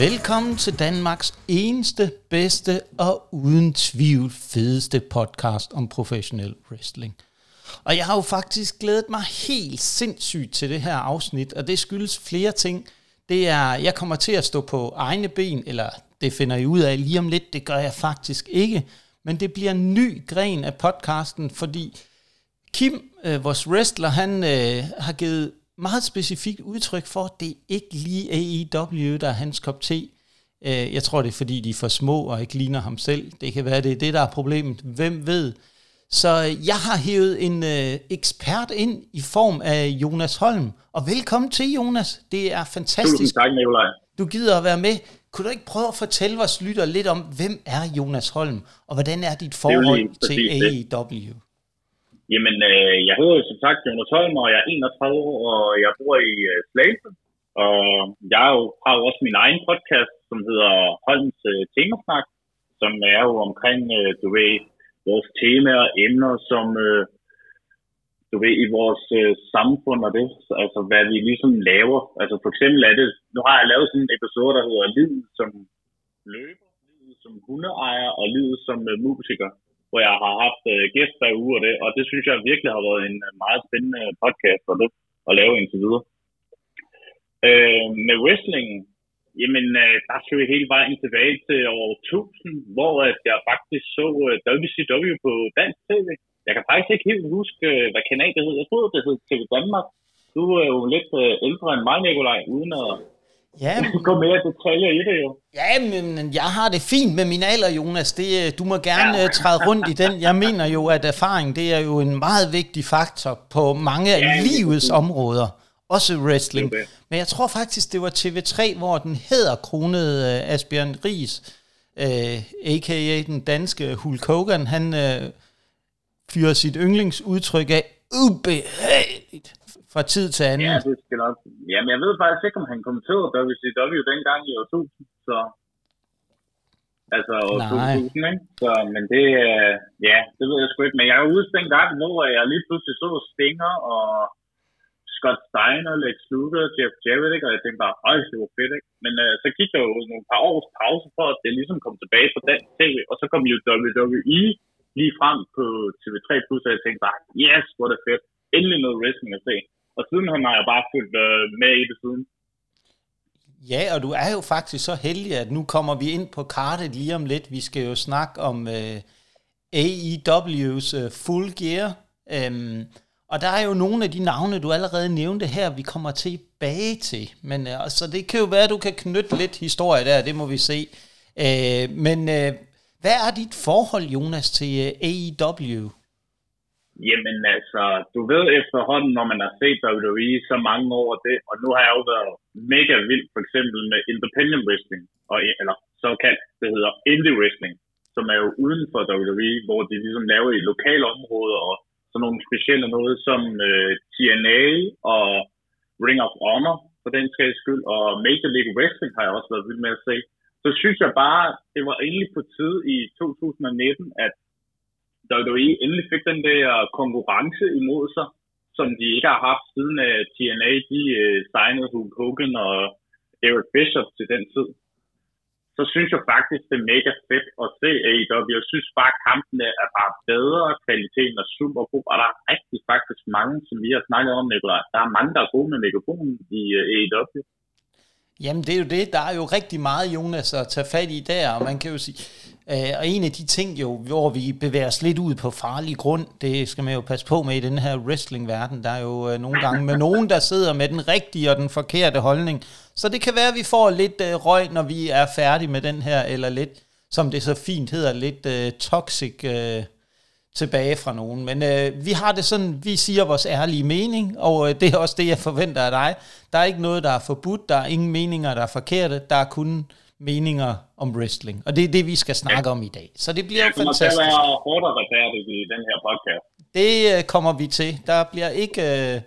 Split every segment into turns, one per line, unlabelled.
Velkommen til Danmarks eneste, bedste og uden tvivl fedeste podcast om professionel wrestling. Og jeg har jo faktisk glædet mig helt sindssygt til det her afsnit, og det skyldes flere ting. Det er, jeg kommer til at stå på egne ben, eller det finder I ud af lige om lidt, det gør jeg faktisk ikke. Men det bliver en ny gren af podcasten, fordi Kim, øh, vores wrestler, han øh, har givet meget specifikt udtryk for, at det ikke lige AEW, der er hans kop te. Øh, jeg tror, det er fordi, de er for små og ikke ligner ham selv. Det kan være, det er det, der er problemet. Hvem ved? Så jeg har hævet en øh, ekspert ind i form af Jonas Holm. Og velkommen til, Jonas. Det er fantastisk. Tusind
tak, Nikolaj.
Du gider at være med. Kunne du ikke prøve at fortælle vores lytter lidt om, hvem er Jonas Holm, og hvordan er dit forhold er til AEW?
Jamen, øh, jeg hedder som sagt Jonas Holm, og jeg er 31 år, og jeg bor i øh, Slagelse. Og jeg jo, har jo også min egen podcast, som hedder Holms øh, Temasnak, som er jo omkring, øh, du ved, vores temaer og emner, som øh, du ved, i vores øh, samfund og det, altså hvad vi ligesom laver. Altså for eksempel er det, nu har jeg lavet sådan en episode, der hedder Liv som løber, Liv som hundeejer og Liv som øh, musiker, hvor jeg har haft øh, gæster i uge og det, og det synes jeg virkelig har været en øh, meget spændende øh, podcast for det, at lave indtil videre. Øh, med wrestling, jamen øh, der skal vi hele vejen tilbage til år 1000, hvor at jeg faktisk så øh, WCW på dansk tv. Jeg kan faktisk ikke helt huske, øh, hvad kanal det hed. Jeg tror, det hed TV Danmark. Du er jo lidt øh, ældre end mig, Nikolaj, uden at Ja, gå mere detaljer i det jo.
Ja, men jeg har det fint med min alder, Jonas. Det, øh, du må gerne ja. træde rundt i den. Jeg mener jo, at erfaring det er jo en meget vigtig faktor på mange af ja, livets områder. Også wrestling. Okay. Men jeg tror faktisk, det var TV3, hvor den hedder kronet uh, Asbjørn Ries, uh, a.k.a. den danske Hulk Hogan. Han uh, fyrer sit yndlingsudtryk af ubehageligt fra tid til anden.
Ja, det skal nok. Jamen, jeg ved faktisk ikke, om han kommenterede WCW dengang i år 2000, så... Altså år Nej. 2000, ikke? Så, men det, uh, ja, det ved jeg sgu ikke. Men jeg er ude den gang, hvor jeg lige pludselig så Stinger og Scott Steiner, Lex Luger, Jeff Jarrett, ikke? og jeg tænkte bare, øj, det var fedt, ikke? Men uh, så gik der jo nogle par års pause for, at det ligesom kom tilbage på den tv, og så kom jo WWE lige frem på TV3+, Plus, og jeg tænkte bare, yes, hvor er det fedt. Endelig noget wrestling at se. Og sidenhen har jeg bare fulgt uh, med i det siden.
Ja, og du er jo faktisk så heldig, at nu kommer vi ind på kartet lige om lidt. Vi skal jo snakke om øh, uh, AEW's uh, øh, Full Gear. Um, og der er jo nogle af de navne, du allerede nævnte her, vi kommer tilbage til. Men uh, altså, det kan jo være, at du kan knytte lidt historie der, det må vi se. Uh, men uh, hvad er dit forhold, Jonas, til uh, AEW?
Jamen altså, du ved efterhånden, når man har set WWE så mange år det, og nu har jeg jo været mega vild for eksempel med independent wrestling, og, eller såkaldt, det hedder indie wrestling, som er jo uden for WWE, hvor de ligesom laver i lokale områder og sådan nogle specielle noget som øh, TNA og Ring of Honor for den sags skyld, og Major League Wrestling har jeg også været vild med at se. Så synes jeg bare, det var egentlig på tide i 2019, at WWE endelig fik den der konkurrence imod sig, som de ikke har haft siden øh, at TNA, de uh, signede Hulk Hogan og Eric Bishop til den tid. Så synes jeg faktisk, det er mega fedt at se AEW. Jeg synes bare, at kampene er bare bedre, kvaliteten er super god, og der er rigtig faktisk mange, som vi har snakket om, Nicolaj. Der er mange, der er gode med megafonen i øh, AEW.
Jamen det er jo det, der er jo rigtig meget, Jonas, at tage fat i der, og man kan jo sige, Øh, og en af de ting jo, hvor vi bevæger os lidt ud på farlig grund, det skal man jo passe på med i den her wrestling-verden. Der er jo øh, nogle gange med nogen, der sidder med den rigtige og den forkerte holdning. Så det kan være, at vi får lidt øh, røg, når vi er færdige med den her, eller lidt, som det så fint hedder, lidt øh, toxic øh, tilbage fra nogen. Men øh, vi har det sådan, vi siger vores ærlige mening, og øh, det er også det, jeg forventer af dig. Der er ikke noget, der er forbudt, der er ingen meninger, der er forkerte, der er kun meninger om wrestling. Og det er det, vi skal snakke ja. om i dag. Så det bliver ja, fantastisk. Det
kommer til at være hårdt og retfærdigt i den her podcast.
Det uh, kommer vi til. Der bliver ikke uh,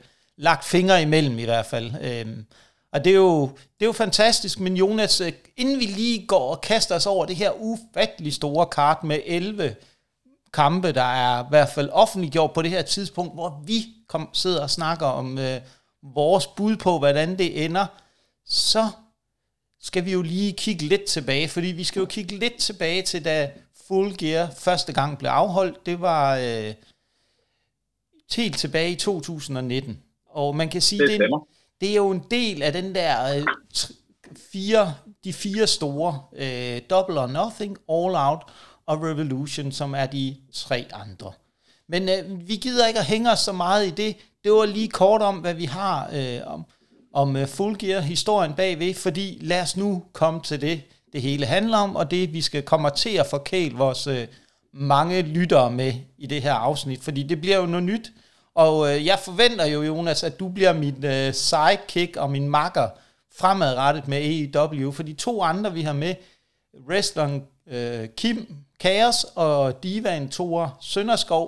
lagt fingre imellem i hvert fald. Um, og det er, jo, det er jo fantastisk, men Jonas, uh, inden vi lige går og kaster os over det her ufattelig store kart med 11 kampe, der er i hvert fald offentliggjort på det her tidspunkt, hvor vi kom, sidder og snakker om uh, vores bud på, hvordan det ender, så skal vi jo lige kigge lidt tilbage, fordi vi skal jo kigge lidt tilbage til, da Full Gear første gang blev afholdt. Det var øh, helt tilbage i 2019. Og man kan sige, det, det, er, det er jo en del af den der øh, fire, de fire store, øh, Double or Nothing, All Out og Revolution, som er de tre andre. Men øh, vi gider ikke at hænge os så meget i det. Det var lige kort om, hvad vi har øh, om, om uh, Full Gear, historien bagved, fordi lad os nu komme til det, det hele handler om, og det vi skal komme til at forkæle vores øh, mange lyttere med i det her afsnit, fordi det bliver jo noget nyt, og øh, jeg forventer jo, Jonas, at du bliver min øh, sidekick og min makker fremadrettet med AEW, for de to andre, vi har med, wrestleren øh, Kim Kaos og divaen Thor Sønderskov,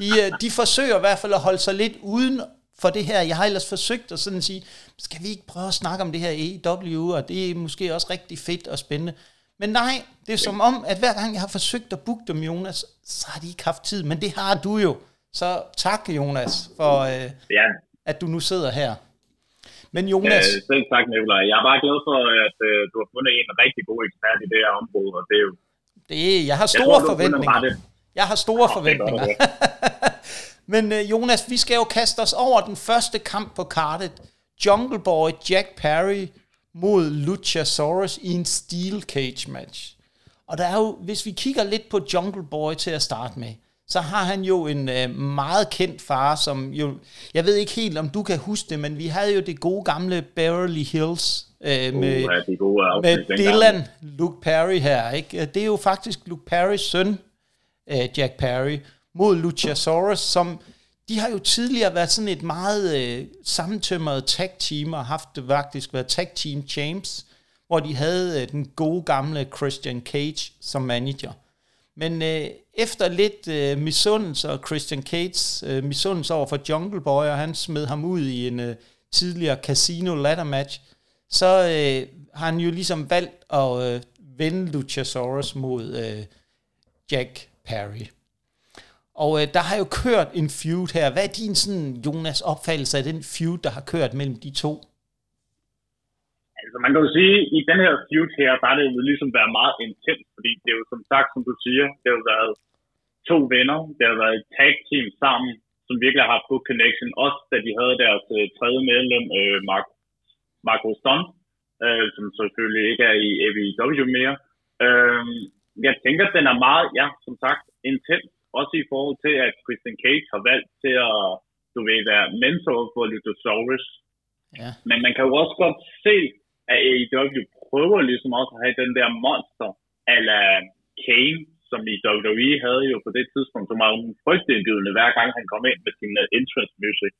de, de forsøger i hvert fald at holde sig lidt uden for det her. Jeg har ellers forsøgt at sådan sige, skal vi ikke prøve at snakke om det her EW, og det er måske også rigtig fedt og spændende. Men nej, det er som om, at hver gang jeg har forsøgt at booke dem, Jonas, så har de ikke haft tid. Men det har du jo. Så tak, Jonas, for øh, ja. at du nu sidder her. Men Jonas...
Ja, selv tak, Nicolaj. Jeg er bare glad for, at øh, du har fundet en rigtig god ekspert i det her område, og det er jo...
Det, jeg har store jeg tror, forventninger. Jeg har store oh, forventninger. Men uh, Jonas, vi skal jo kaste os over den første kamp på kartet. Jungle Boy Jack Perry mod Luchasaurus i en Steel Cage match. Og der er jo, hvis vi kigger lidt på Jungle Boy til at starte med, så har han jo en uh, meget kendt far, som jo, jeg ved ikke helt, om du kan huske det, men vi havde jo det gode gamle Beverly Hills uh, med, uh, ja, gode med Dylan Luke Perry her. Ikke? Det er jo faktisk Luke Perrys søn, uh, Jack Perry, mod Luchasaurus, som de har jo tidligere været sådan et meget øh, sammentømret tag team, og haft det faktisk været tag team champs, hvor de havde øh, den gode gamle Christian Cage som manager. Men øh, efter lidt øh, misundelse og Christian Cates øh, misundelse over for Jungle Boy, og han smed ham ud i en øh, tidligere casino ladder match, så øh, har han jo ligesom valgt at øh, vende Luchasaurus mod øh, Jack Perry. Og øh, der har jo kørt en feud her. Hvad er din sådan, Jonas opfattelse af den feud, der har kørt mellem de to?
Altså man kan jo sige, at i den her feud her, der er det jo ligesom været meget intens, fordi det er jo som sagt, som du siger, det har jo været to venner, det har været et tag team sammen, som virkelig har haft good connection, også da de havde deres øh, tredje medlem, øh, Mark, Marco Stunt, øh, som selvfølgelig ikke er i AEW mere. Øh, jeg tænker, at den er meget, ja, som sagt, intens, også i forhold til, at Christian Cage har valgt til at, du ved, være mentor for Luchasaurus. Ja. Men man kan jo også godt se, at AEW prøver ligesom også at have den der monster, ala Kane, som i WWE havde jo på det tidspunkt, som var frygtindgivende hver gang han kom ind med sin uh, entrance music.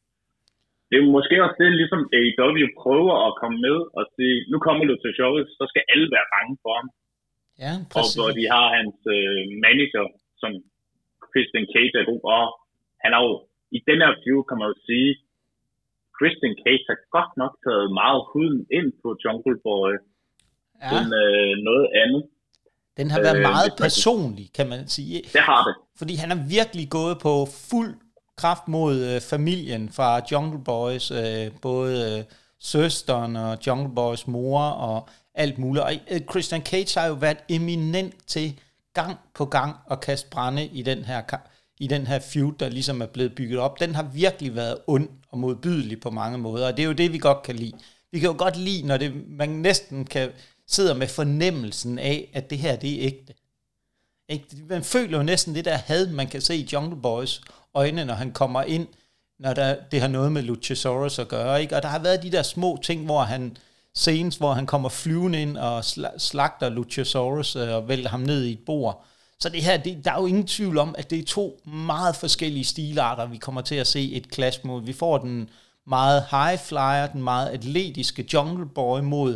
Det er måske også det, ligesom AEW prøver at komme med og sige, nu kommer Luchasaurus, så skal alle være bange for ham.
Ja, præcis.
Og hvor de har hans uh, manager, som Christian Cage er god, og han har jo i den her view, kan man jo sige, Christian Cage har godt nok taget meget huden ind på Jungle Boy, ja. end øh, noget andet.
Den har været øh, meget personlig, kan man sige.
Det har det.
Fordi han er virkelig gået på fuld kraft mod øh, familien fra Jungle Boys, øh, både øh, søsteren og Jungle Boys mor og alt muligt. Og øh, Christian Cage har jo været eminent til gang på gang at kaste brænde i den her i den her feud, der ligesom er blevet bygget op, den har virkelig været ond og modbydelig på mange måder, og det er jo det, vi godt kan lide. Vi kan jo godt lide, når det, man næsten kan sidder med fornemmelsen af, at det her, det er ægte. Ikke? Man føler jo næsten det der had, man kan se i Jungle Boys øjne, når han kommer ind, når der, det har noget med Luchasaurus at gøre. Ikke? Og der har været de der små ting, hvor han scenes, hvor han kommer flyvende ind og slagter Luchasaurus øh, og vælter ham ned i et bord. Så det her, det, der er jo ingen tvivl om, at det er to meget forskellige stilarter, vi kommer til at se et clash mod. Vi får den meget high flyer, den meget atletiske jungle boy mod,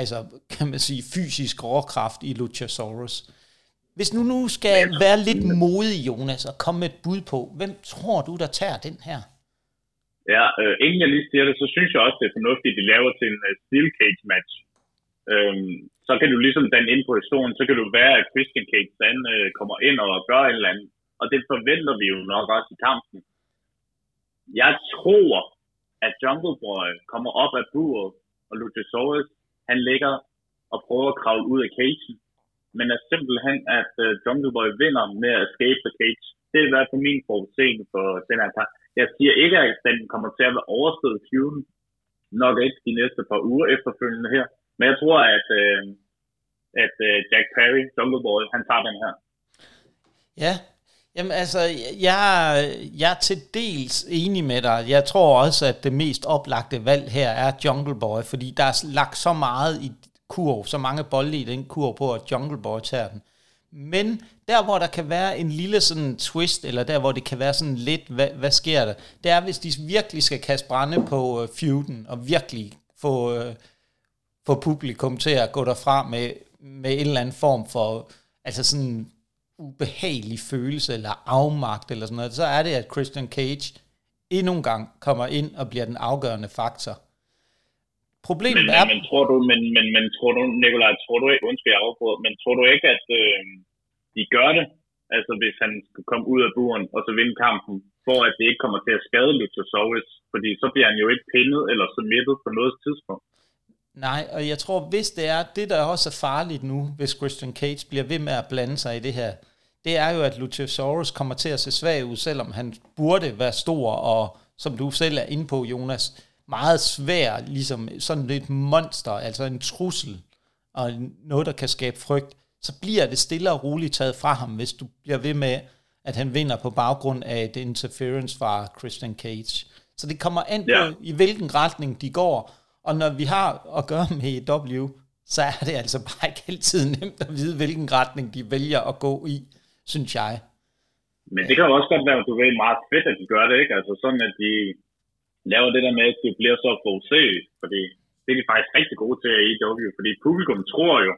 altså kan man sige, fysisk råkraft i Luchasaurus. Hvis nu nu skal være lidt modig, Jonas, og komme med et bud på, hvem tror du, der tager den her?
Ja, øh, inden jeg lige siger det, så synes jeg også, det er fornuftigt, at de laver til en uh, steel cage match. Øhm, så kan du ligesom den ind på historien, så kan du være, at Christian Cage den, øh, kommer ind og gør en eller andet. Og det forventer vi jo nok også i kampen. Jeg tror, at Jungle Boy kommer op af buret, og Luchasaurus, han ligger og prøver at kravle ud af cagen, men er simpelthen, at uh, Jungle Boy vinder med at escape the cage. Det er i hvert fald min forudseende for den her kamp. Jeg siger ikke, at den kommer til at være overstået feuden, nok ikke de næste par uger efterfølgende her, men jeg tror, at, øh, at øh, Jack Perry, Jungle Boy, han tager den her.
Ja, Jamen altså, jeg, jeg er til dels enig med dig. Jeg tror også, at det mest oplagte valg her er Jungle Boy, fordi der er lagt så meget i kurv, så mange bolde i den kurv på, at Jungle Boy tager den. Men der, hvor der kan være en lille sådan twist, eller der, hvor det kan være sådan lidt, hvad, hvad sker der? Det er, hvis de virkelig skal kaste brænde på uh, feuden, og virkelig få, uh, få publikum til at gå derfra med, med en eller anden form for, altså sådan ubehagelig følelse eller afmagt eller sådan noget, så er det, at Christian Cage endnu en gang kommer ind og bliver den afgørende faktor.
Problemet men, er... Men, men, tror du, men, men, men tror du, Nikolaj, tror du ikke, undskyld jeg afbryder, men tror du ikke, at øh, de gør det, altså hvis han skal komme ud af buren og så vinde kampen, for at det ikke kommer til at skade Luchasaurus, fordi så bliver han jo ikke pindet eller smittet på noget tidspunkt.
Nej, og jeg tror, hvis det er, det der også er farligt nu, hvis Christian Cage bliver ved med at blande sig i det her, det er jo, at Luchasaurus kommer til at se svag ud, selvom han burde være stor, og som du selv er inde på, Jonas, meget svær, ligesom sådan et monster, altså en trussel, og noget, der kan skabe frygt, så bliver det stille og roligt taget fra ham, hvis du bliver ved med, at han vinder på baggrund af et interference fra Christian Cage. Så det kommer an på, ja. i hvilken retning de går, og når vi har at gøre med W, så er det altså bare ikke altid nemt at vide, hvilken retning de vælger at gå i synes jeg.
Men det kan jo også godt være, at du ved meget fedt, at de gør det, ikke? Altså sådan, at de laver det der med, at det bliver så forudset, fordi det er de faktisk rigtig gode til i AEW, fordi publikum tror jo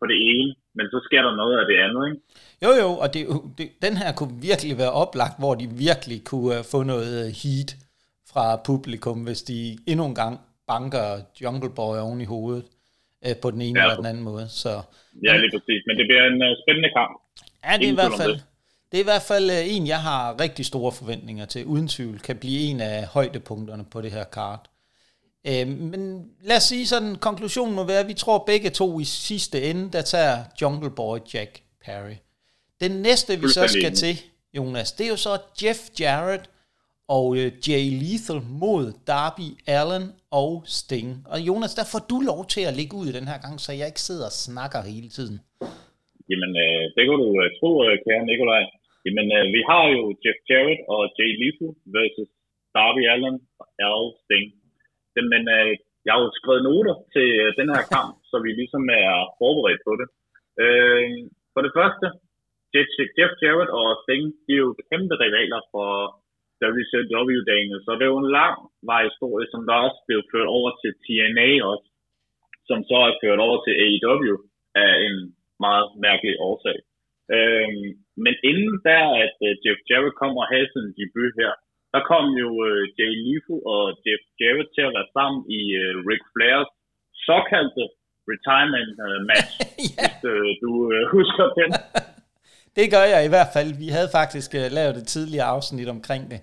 på det ene, men så sker der noget af det andet, ikke?
Jo, jo, og det, det, den her kunne virkelig være oplagt, hvor de virkelig kunne uh, få noget øh, heat fra publikum, hvis de endnu en gang banker Jungle Boy oven i hovedet uh, på den ene ja. eller den anden måde. Så,
ja, lige præcis. Men det bliver en uh, spændende kamp.
Ja, det er i hvert fald... Det er i hvert fald øh, en, jeg har rigtig store forventninger til. Uden tvivl kan blive en af højdepunkterne på det her kart. Øh, men lad os sige sådan, konklusionen må være, at vi tror begge to i sidste ende, der tager Jungle Boy Jack Perry. Den næste, vi så skal til, Jonas, det er jo så Jeff Jarrett og øh, Jay Lethal mod Darby Allen og Sting. Og Jonas, der får du lov til at ligge ud den her gang, så jeg ikke sidder og snakker hele tiden.
Jamen, øh, det kan du øh, tro, øh, kære Nikolaj. Jamen, øh, vi har jo Jeff Jarrett og Jay Lethal versus Darby Allen og Al Sting. Men øh, jeg har jo skrevet noter til øh, den her kamp, så vi ligesom er forberedt på det. Øh, for det første, Jeff, Jeff Jarrett og Sting, de er jo kæmpe rivaler for WCW-dagene, så det jo en lang vej historie, som der også blev ført over til TNA også, som så er ført over til AEW af en meget mærkelig årsag. Øhm, men inden der, at uh, Jeff Jarrett kommer og havde sin debut her, der kom jo uh, Jay Lethal og Jeff Jarrett til at være sammen i uh, Ric Flairs såkaldte retirement uh, match, ja. hvis uh, du uh, husker den.
det gør jeg i hvert fald. Vi havde faktisk uh, lavet et tidligere afsnit omkring det.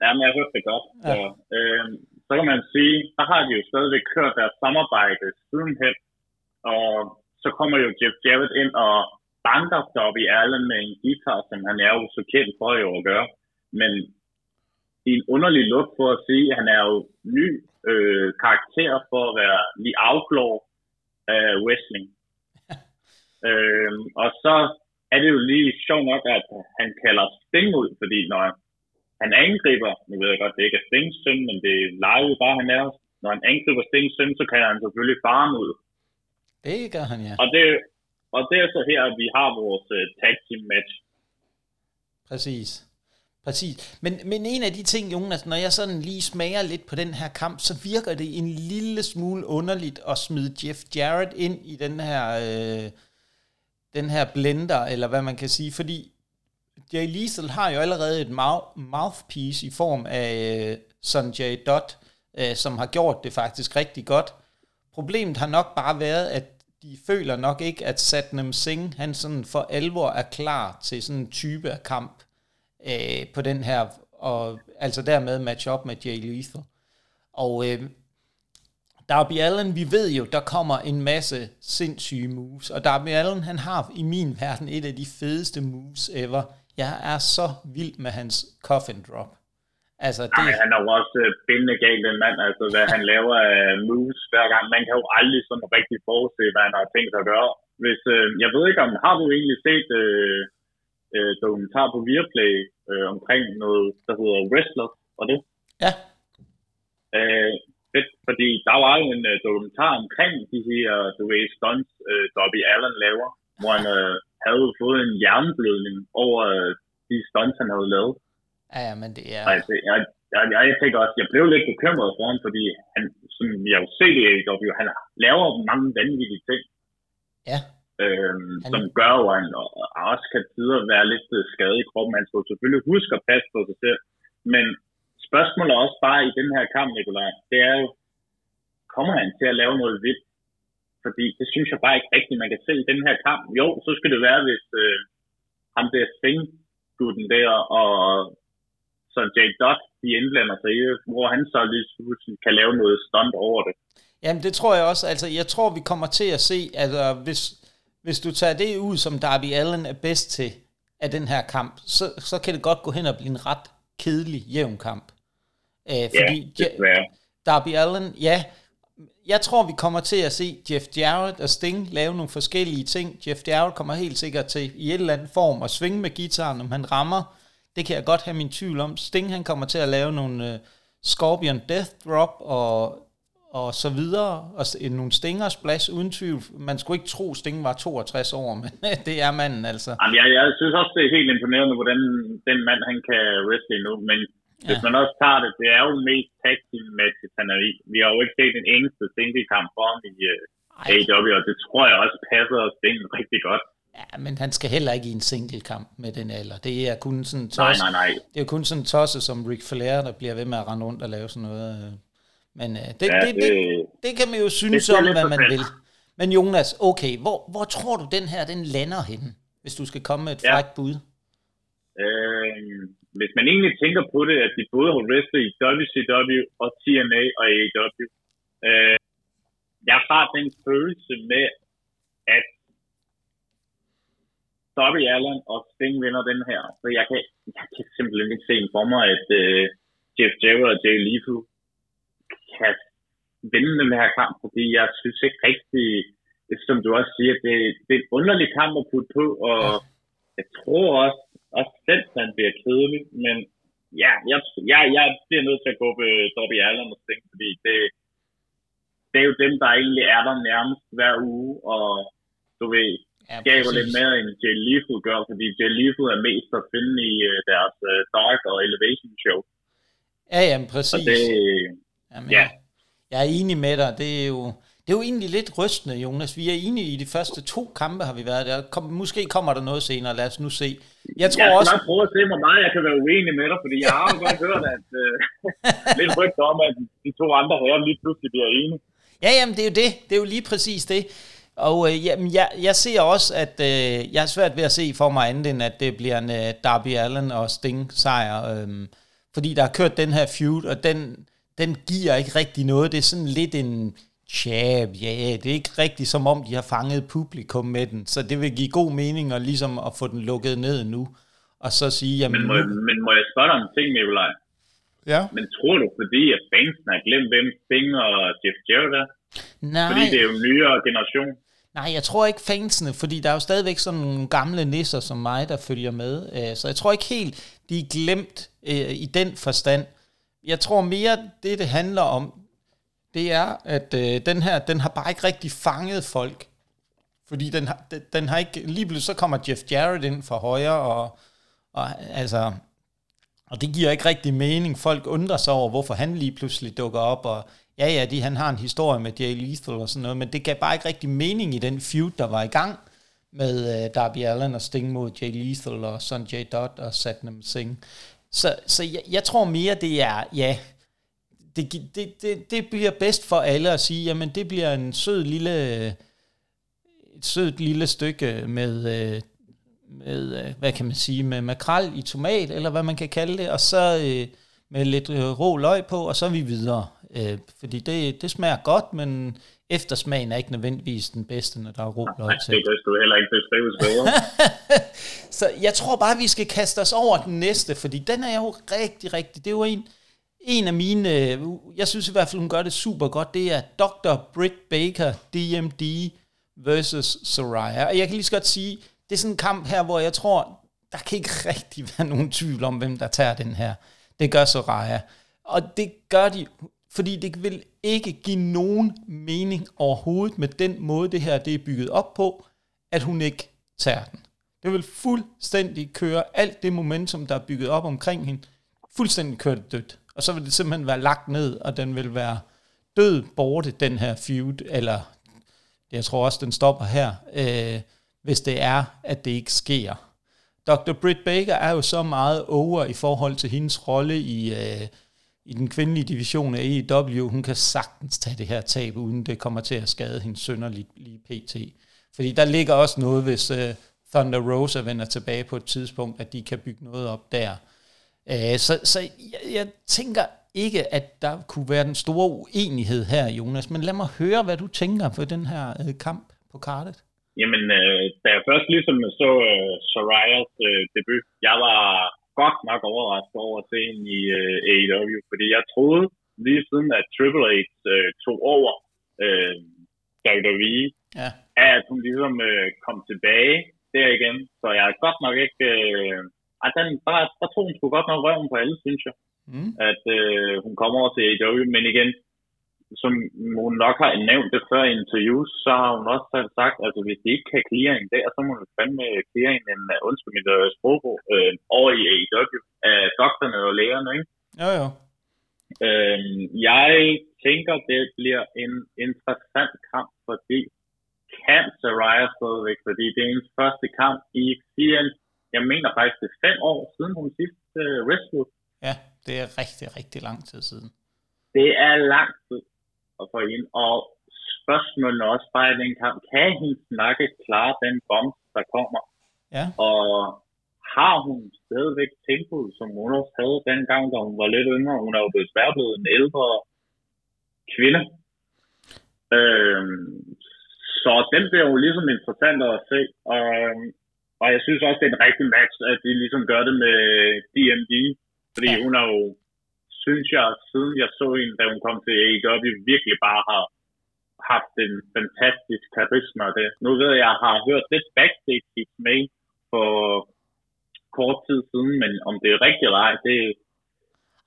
Men jeg hørte det godt. Ja. Så, øh, så kan man sige, der har de jo stadigvæk kørt deres samarbejde sidenhen, og så kommer jo Jeff Jarrett ind og banker Dobby Allen med en guitar, som han er jo så kendt for jo at gøre. Men i en underlig lugt for at sige, at han er jo ny øh, karakter for at være lige outlaw af wrestling. øh, og så er det jo lige sjovt nok, at han kalder Sting ud, fordi når han angriber, nu ved jeg godt, det ikke er Stings søn, men det leger jo bare, han er. Når han angriber Stings søn, så kan han selvfølgelig faren ud.
Det gør han, ja.
Og det, og det er så her, at vi har vores uh, tag team match.
Præcis. Præcis. Men, men en af de ting, Jonas, når jeg sådan lige smager lidt på den her kamp, så virker det en lille smule underligt at smide Jeff Jarrett ind i den her, øh, den her blender, eller hvad man kan sige, fordi Jay Liesel har jo allerede et mouthpiece i form af øh, Sanjay Dutt, øh, som har gjort det faktisk rigtig godt. Problemet har nok bare været, at de føler nok ikke, at Satnam Singh, han sådan for alvor er klar til sådan en type af kamp øh, på den her, og altså dermed match op med Jay Lethal. Og øh, Darby Allen, vi ved jo, der kommer en masse sindssyge moves, og Darby Allen, han har i min verden et af de fedeste moves ever. Jeg er så vild med hans coffin drop.
Altså, det... Jamen, han er jo også uh, bindende galt, den mand, altså hvad han laver af moves hver gang. Man kan jo aldrig sådan rigtig forudse, hvad han har tænkt sig at gøre. Hvis, uh, jeg ved ikke, om har du egentlig set uh, uh, dokumentar på Viaplay uh, omkring noget, der hedder Wrestler, og det?
Ja.
Uh, fedt, fordi der var jo en uh, dokumentar omkring de her, du ved, stunts, uh, Dobby Allen laver, hvor han uh, havde fået en hjerneblødning over uh, de stunts, han havde lavet.
Ja, ja, men det er...
Altså, jeg, jeg, jeg, jeg tænker også, jeg blev lidt bekymret for ham, fordi han, som jeg jo set i AEW, han laver mange vanvittige ting.
Ja.
Øhm, han... Som gør jo, at han også kan tider være lidt øh, skadet i kroppen. Han skal selvfølgelig huske at passe på sig selv. Men spørgsmålet også bare i den her kamp, Nikolaj, det er jo, kommer han til at lave noget vildt? Fordi det synes jeg bare ikke rigtigt, man kan se i den her kamp. Jo, så skal det være, hvis øh, ham der Sting gutten der, og så Jake Dodd, de indblander sig i hvor han så lige kan lave noget stunt over det.
Jamen det tror jeg også, altså jeg tror vi kommer til at se, altså hvis, hvis du tager det ud, som Darby Allen er bedst til af den her kamp, så, så kan det godt gå hen og blive en ret kedelig jævn kamp.
Æh, fordi ja,
ja, Darby Allen, ja, jeg tror, vi kommer til at se Jeff Jarrett og Sting lave nogle forskellige ting. Jeff Jarrett kommer helt sikkert til i et eller andet form at svinge med gitaren, om han rammer det kan jeg godt have min tvivl om. Sting han kommer til at lave nogle uh, Scorpion Death Drop og, og så videre, og nogle Stinger Splash uden tvivl. Man skulle ikke tro, Sting var 62 år, men øh, det er manden altså.
Jamen, jeg, jeg synes også, det er helt imponerende, hvordan den mand han kan wrestle nu, men ja. hvis man også tager det, det er jo mest tag team matches, han er i. Vi har jo ikke set en eneste single kamp for ham i uh, AEW, og det tror jeg også passer Sting rigtig godt.
Ja, men han skal heller ikke i en single kamp med den alder. Det er kun sådan tosse,
nej, nej, nej.
Det er kun sådan tosse som Ric Flair, der bliver ved med at rende rundt og lave sådan noget. Øh. Men uh, det, ja, det, det, det, det, kan man jo synes om, hvad man vil. Men Jonas, okay, hvor, hvor tror du den her, den lander hen, hvis du skal komme med et ja. frækt bud?
Øh, hvis man egentlig tænker på det, at de både har wrestlet i WCW og TNA og AEW, øh, jeg har den følelse med, at Darby Allen og Sting vinder den her. Så jeg kan, jeg kan simpelthen ikke se for mig, at uh, Jeff Jarrett og Jay Lethal kan vinde den her kamp, fordi jeg synes ikke rigtig, som du også siger, det, det er en underlig kamp at putte på, og jeg tror også, også selv, han bliver kedelig, men ja, jeg, jeg, jeg bliver nødt til at gå på Darby Allen og Sting, fordi det, det er jo dem, der egentlig er der nærmest hver uge, og du ved, ja, skaber lidt mere end Jay Lethal gør, fordi Jay Lethal er mest at finde i uh, deres uh, Dark og Elevation show.
Ja, jamen præcis.
det,
jamen, ja. Jeg er enig med dig. Det er jo, det er jo egentlig lidt rystende, Jonas. Vi er enige i de første to kampe, har vi været der. Kom, måske kommer der noget senere. Lad os nu se.
Jeg tror jeg også... Jeg prøve at se, hvor meget jeg kan være uenig med dig, fordi jeg har jo godt hørt, at uh, lidt rygter om, at de to andre herrer lige pludselig bliver enige.
Ja, jamen det er jo det. Det er jo lige præcis det. Og øh, jamen, jeg, jeg ser også, at øh, jeg er svært ved at se for mig andet end, at det bliver en øh, Darby Allen og Sting sejr. Øh, fordi der har kørt den her feud, og den, den giver ikke rigtig noget. Det er sådan lidt en jab, ja, yeah, det er ikke rigtigt som om, de har fanget publikum med den. Så det vil give god mening at, ligesom at få den lukket ned nu. Og så sige, jamen...
Men må, nu... men må jeg spørge dig om ting, Nikolaj?
Ja.
Men tror du, fordi at fansen har glemt, hvem Sting og Jeff Jarrett er?
Nej.
Fordi det er jo en nyere generation.
Nej, jeg tror ikke fansene, fordi der er jo stadigvæk sådan nogle gamle nisser som mig, der følger med. Øh, så jeg tror ikke helt, de er glemt øh, i den forstand. Jeg tror mere, det det handler om, det er, at øh, den her, den har bare ikke rigtig fanget folk. Fordi den har, den, den har ikke, lige pludselig så kommer Jeff Jarrett ind for højre, og, og altså, og det giver ikke rigtig mening. Folk undrer sig over, hvorfor han lige pludselig dukker op, og ja, ja, de, han har en historie med Jay Lethal og sådan noget, men det gav bare ikke rigtig mening i den feud, der var i gang med øh, Darby Allen og Sting mod Jay Lethal og Sonjay Dutt og Satnam Singh. Så, så jeg, jeg tror mere, det er, ja, det, det, det, det bliver bedst for alle at sige, jamen det bliver en sød lille, et sødt lille stykke med, øh, med, øh, hvad kan man sige, med makrel i tomat, eller hvad man kan kalde det, og så med lidt rå løg på, og så er vi videre. Øh, fordi det, det smager godt, men eftersmagen er ikke nødvendigvis den bedste, når der er råbløg
til. det kan du heller ikke beskrive bedre.
så jeg tror bare, vi skal kaste os over den næste, fordi den er jo rigtig, rigtig, det er jo en, en af mine, øh, jeg synes i hvert fald, hun gør det super godt, det er Dr. Britt Baker, DMD versus Soraya. Og jeg kan lige så godt sige, det er sådan en kamp her, hvor jeg tror, der kan ikke rigtig være nogen tvivl om, hvem der tager den her. Det gør Soraya. Og det gør de, fordi det vil ikke give nogen mening overhovedet med den måde, det her det er bygget op på, at hun ikke tager den. Det vil fuldstændig køre alt det momentum, der er bygget op omkring hende, fuldstændig køre det dødt. Og så vil det simpelthen være lagt ned, og den vil være død borte, den her feud, eller jeg tror også, den stopper her, øh, hvis det er, at det ikke sker. Dr. Britt Baker er jo så meget over i forhold til hendes rolle i, øh, i den kvindelige division af AEW. Hun kan sagtens tage det her tab, uden det kommer til at skade hendes sønner lige, lige pt. Fordi der ligger også noget, hvis øh, Thunder Rosa vender tilbage på et tidspunkt, at de kan bygge noget op der. Øh, så så jeg, jeg tænker ikke, at der kunne være den store uenighed her, Jonas, men lad mig høre, hvad du tænker for den her øh, kamp på kartet.
Jamen, øh, da jeg først ligesom så øh, Sorayas øh, debut, jeg var godt nok overrasket over at se hende i øh, AEW, fordi jeg troede lige siden, at Triple H øh, tog over øh, WWE, ja. at hun ligesom øh, kom tilbage der igen. Så jeg er godt nok ikke... Øh, at den, der, der tog hun sgu godt nok røven på alle, synes jeg. Mm. At øh, hun kommer over til AEW, men igen, som hun nok har nævnt det før i interviews, så har hun også selv sagt, at altså, hvis de ikke kan clear en der, så må hun fandme clear en, en undskyld mit uh, sprog, øh, over i AEW, af doktorerne og lægerne, ikke?
Jo, jo.
Øh, jeg tænker, det bliver en interessant kamp, fordi kan Saraya stadigvæk, fordi det er hendes første kamp i fire, jeg mener faktisk det er fem år siden hun sidst uh, wrestlede.
Ja, det er rigtig, rigtig lang tid siden.
Det er lang tid at få ind, og spørgsmålet er også bare i den kamp, kan hendes nakke klare den bomb, der kommer?
Ja.
Og har hun stadigvæk tempoet, som hun også havde dengang, da hun var lidt yngre? Hun er jo desværre blevet en ældre kvinde. Øhm, så den bliver jo ligesom interessant at se. Og, og jeg synes også, det er en rigtig match, at de ligesom gør det med DMD. Fordi ja. hun er jo synes jeg, siden jeg så hende, da hun kom til AEW, virkelig bare har haft en fantastisk karisma. Det. Nu ved jeg, jeg har hørt lidt backstage med for kort tid siden, men om det er rigtigt eller ej, det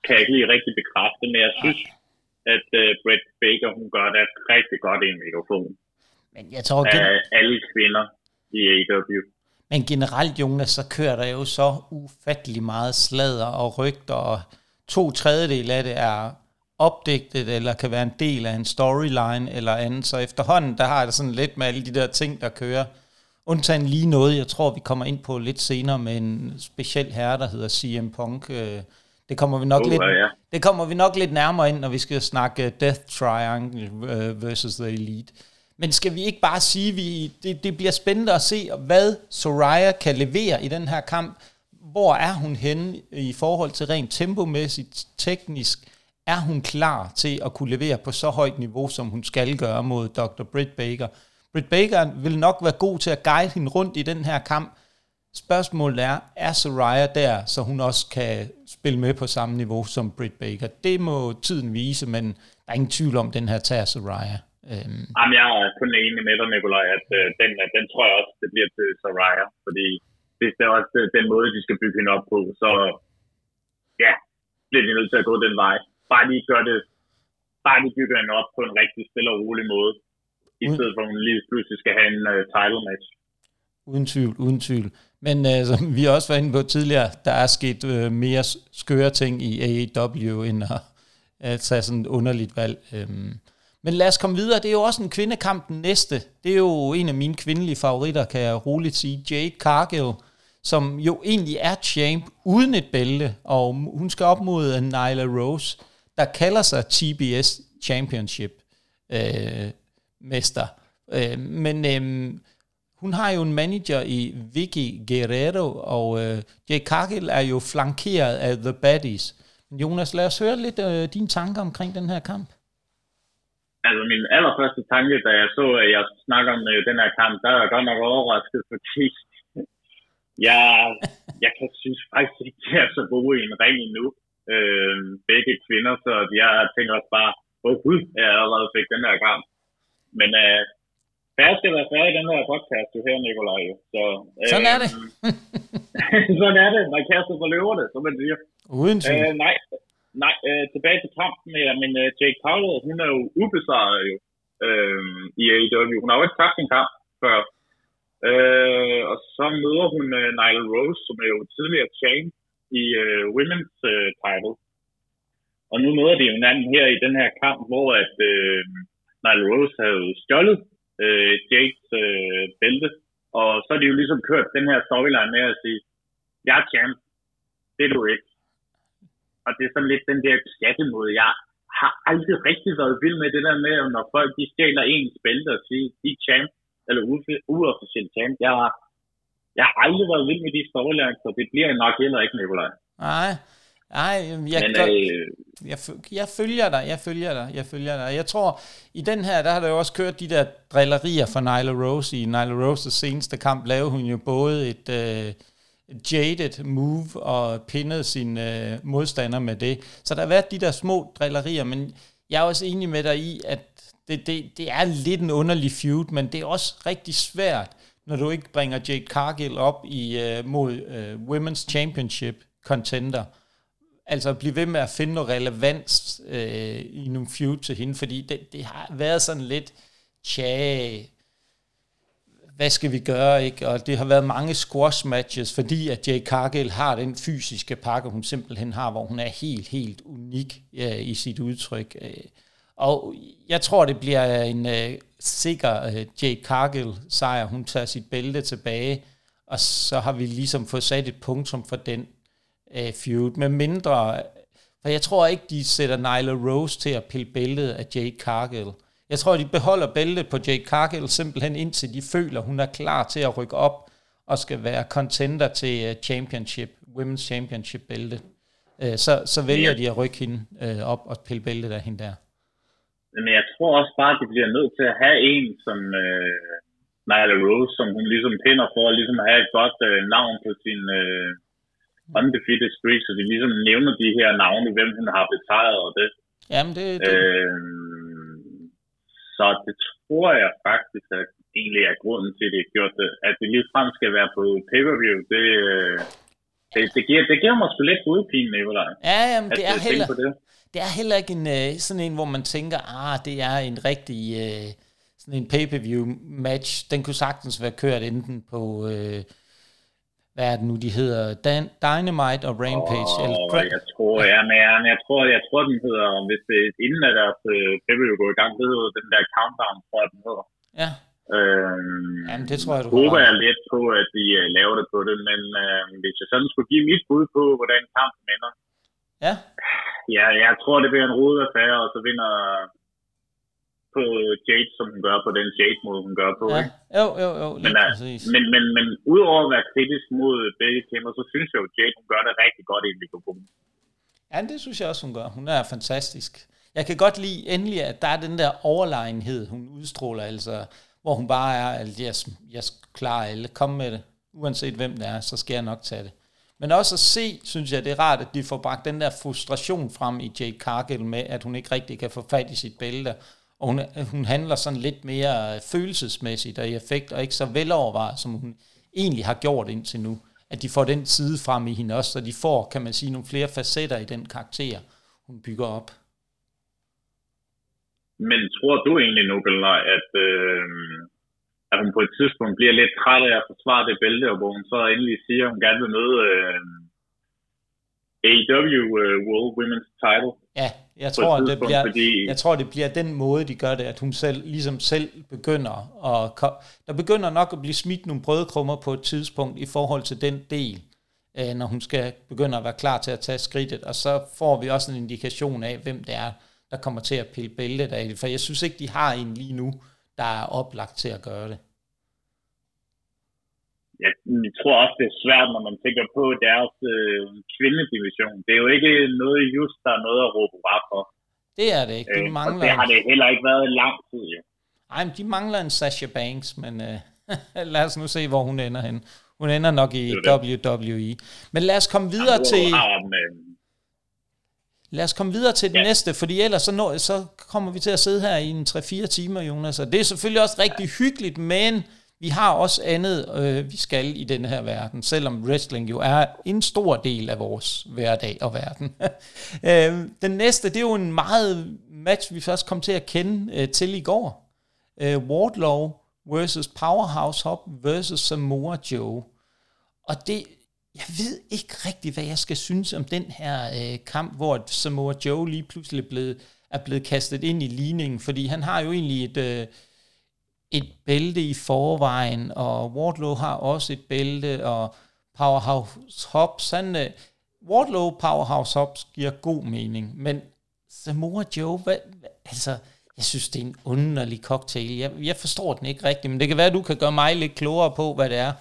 kan jeg ikke lige rigtig bekræfte, men jeg synes, at uh, Brett Baker, hun gør det rigtig godt i en mikrofon.
Men jeg tror,
gen... af alle kvinder i AEW.
Men generelt, Jonas, så kører der jo så ufattelig meget sladder og rygter og to tredjedel af det er opdigtet, eller kan være en del af en storyline eller andet. Så efterhånden, der har det sådan lidt med alle de der ting, der kører. Undtagen lige noget, jeg tror, vi kommer ind på lidt senere med en speciel herre, der hedder CM Punk. Øh, det kommer vi nok, uh, lidt, ja. det kommer vi nok lidt nærmere ind, når vi skal snakke Death Triangle øh, versus The Elite. Men skal vi ikke bare sige, vi det, det bliver spændende at se, hvad Soraya kan levere i den her kamp hvor er hun henne i forhold til rent tempomæssigt, teknisk? Er hun klar til at kunne levere på så højt niveau, som hun skal gøre mod Dr. Britt Baker? Britt Baker vil nok være god til at guide hende rundt i den her kamp. Spørgsmålet er, er Soraya der, så hun også kan spille med på samme niveau som Britt Baker? Det må tiden vise, men der er ingen tvivl om, den her tager Soraya.
Øhm. Jamen, jeg er kun enig med dig, Nikolaj, at øh, den, den tror jeg også, det bliver til Soraya, fordi hvis det er også den måde, de skal bygge hende op på, så ja, bliver de nødt til at gå den vej. Bare lige gør det, bare lige bygger hende op på en rigtig stille og rolig måde, i stedet for at hun lige pludselig skal have en uh, title match.
Uden tvivl, uden tvivl. Men uh, som vi også var inde på tidligere, der er sket uh, mere skøre ting i AEW, end at, at tage sådan et underligt valg. Um, men lad os komme videre. Det er jo også en kvindekamp den næste. Det er jo en af mine kvindelige favoritter, kan jeg roligt sige. Jade Cargill, som jo egentlig er champ uden et bælte, og hun skal op mod Nyla Rose, der kalder sig TBS Championship øh, mester. Øh, men øh, hun har jo en manager i Vicky Guerrero, og øh, Jade Cargill er jo flankeret af The Baddies. Jonas, lad os høre lidt øh, dine tanker omkring den her kamp.
Altså min allerførste tanke, da jeg så, at jeg snakker om øh, den her kamp, der er jeg godt nok overrasket, fordi jeg, jeg kan synes faktisk ikke, de er så gode i en ring endnu. Øh, begge kvinder, så jeg tænker også bare, åh oh, gud, jeg allerede fik den her kamp. Men øh, færre skal være færre i den her podcast, du her, Nikolaj. Så,
øh, sådan er det.
sådan er det. Man kaster for løverne, som man siger.
Uden tvivl.
Øh, nej, nej øh, tilbage til kampen. Ja, men øh, Jake Paul, hun er jo ubesejret jo, øh, i AEW. Hun har jo ikke tabt en kamp før. Øh, og så møder hun øh, Nyla Rose, som er jo tidligere champ i øh, women's øh, title. Og nu møder de hinanden her i den her kamp, hvor at øh, Nyla Rose havde stjålet øh, Jakes øh, bælte. Og så er de jo ligesom kørt den her storyline med at sige, jeg er champ, det er du ikke. Og det er sådan lidt den der skattemåde, jeg har aldrig rigtig været vild med det der med, når folk de stjæler ens bælte og siger, de er champ, eller uofficielt champ. Jeg har, jeg har aldrig været vild med de storylines, så det bliver nok heller ikke, Nikolaj.
Nej, Nej, jeg, Men, øh, jeg, jeg følger dig, jeg følger dig, jeg følger dig. Jeg tror, i den her, der har der jo også kørt de der drillerier for Nyla Rose. I Nyla Roses seneste kamp lavede hun jo både et, øh, jaded move og pinnet sin øh, modstander med det. Så der har været de der små drillerier, men jeg er også enig med dig i, at det, det, det er lidt en underlig feud, men det er også rigtig svært, når du ikke bringer Jade Cargill op i øh, mod øh, Women's Championship contender. Altså blive ved med at finde noget relevans øh, i nogle feud til hende, fordi det, det har været sådan lidt, tja, hvad skal vi gøre, ikke? Og det har været mange squash matches, fordi at Jay Cargill har den fysiske pakke, hun simpelthen har, hvor hun er helt, helt unik ja, i sit udtryk. Øh, og jeg tror, det bliver en uh, sikker øh, uh, Jay Cargill sejr. Hun tager sit bælte tilbage, og så har vi ligesom fået sat et punktum for den uh, feud. Med mindre, for jeg tror ikke, de sætter Nyla Rose til at pille bæltet af Jay Cargill. Jeg tror, de beholder bæltet på Jake Cargill simpelthen indtil de føler, hun er klar til at rykke op og skal være contender til uh, championship, women's championship bælte. Uh, så, så vælger de at rykke hende uh, op og pille bæltet af hende der.
Men jeg tror også bare, at de bliver nødt til at have en som uh, Nyla Rose, som hun ligesom pinder for at ligesom have et godt uh, navn på sin uh, undefeated streak, så de ligesom nævner de her navne, hvem hun har betaget og det.
Jamen, det, det. Uh,
så det tror jeg faktisk, at egentlig er grunden til, at det er gjort det. At det lige frem skal være på pay-per-view, det, det, det, giver, det giver mig sgu lidt hovedpine, Nicolaj.
Ja, jamen, det er heller, det. det er heller ikke en, øh, sådan en, hvor man tænker, ah, det er en rigtig uh, sådan en pay-per-view match. Den kunne sagtens være kørt enten på... Uh, hvad er det nu, de hedder? Dan, Dynamite og Rampage.
Oh, eller jeg tror, ja, men jeg, jeg, tror, jeg tror, den hedder, hvis det inden at deres øh, vil jo gå i gang, det hedder den der countdown, tror jeg, den hedder.
Ja.
Øhm,
Jamen, det tror jeg, du
håber jeg lidt på, at de uh, laver det på det, men uh, hvis jeg sådan skulle give mit bud på, hvordan kampen ender,
ja.
ja, jeg tror, det bliver en rodet affære, og så vinder på Jade, som hun gør på den Jade-måde, hun gør på.
Ja.
Ikke?
Jo, jo, jo,
men, uh, men, men, men udover at være kritisk mod kæmper, så synes jeg jo, at Jade, hun gør det rigtig godt i mikrofonen.
Ja, det synes jeg også, hun gør. Hun er fantastisk. Jeg kan godt lide endelig, at der er den der overlegenhed, hun udstråler, altså, hvor hun bare er, at jeg, jeg klarer alle, kom med det. Uanset hvem det er, så skal jeg nok tage det. Men også at se, synes jeg, det er rart, at de får bragt den der frustration frem i Jake Cargill med, at hun ikke rigtig kan få fat i sit bælte, og hun, hun handler sådan lidt mere følelsesmæssigt og i effekt, og ikke så velovervejet, som hun egentlig har gjort indtil nu. At de får den side frem i hende også, så de får, kan man sige, nogle flere facetter i den karakter, hun bygger op.
Men tror du egentlig, Nobelej, at, øh, at hun på et tidspunkt bliver lidt træt af at forsvare det bælte, og hvor hun så endelig siger, at hun gerne vil møde øh, AEW uh, World Women's Title.
Ja, jeg tror, det bliver, fordi... jeg tror, det bliver den måde, de gør det, at hun selv, ligesom selv begynder at... Der begynder nok at blive smidt nogle brødkrummer på et tidspunkt i forhold til den del, øh, når hun skal begynde at være klar til at tage skridtet, og så får vi også en indikation af, hvem det er, der kommer til at pille bæltet af det, for jeg synes ikke, de har en lige nu, der er oplagt til at gøre det.
Jeg, jeg tror også, det er svært, når man tænker på deres øh, kvindedivision. Det er jo ikke noget just, der er noget at råbe bare for.
Det er det ikke. De øh, mangler...
det har det heller ikke været lang tid, jo.
Ej, men de mangler en Sasha Banks, men øh, lad os nu se, hvor hun ender hen. Hun ender nok i WWE. Men lad os komme videre Jamen, til... Lad os komme videre til det ja. næste, fordi ellers så, når, så kommer vi til at sidde her i en 3-4 timer, Jonas. Og det er selvfølgelig også rigtig hyggeligt, men vi har også andet, øh, vi skal i den her verden, selvom wrestling jo er en stor del af vores hverdag og verden. øh, den næste, det er jo en meget match, vi først kom til at kende øh, til i går. Øh, Wardlow versus Powerhouse Hop versus Samoa Joe. Og det, jeg ved ikke rigtig, hvad jeg skal synes om den her øh, kamp, hvor Samoa Joe lige pludselig er blevet, er blevet kastet ind i ligningen, fordi han har jo egentlig et, øh, et bælte i forvejen, og Wardlow har også et bælte, og Powerhouse Hobbs, han, øh, Wardlow Powerhouse Hobbs giver god mening, men Samoa Joe, hvad, altså, jeg synes, det er en underlig cocktail. Jeg, jeg forstår den ikke rigtigt, men det kan være, at du kan gøre mig lidt klogere på, hvad det er,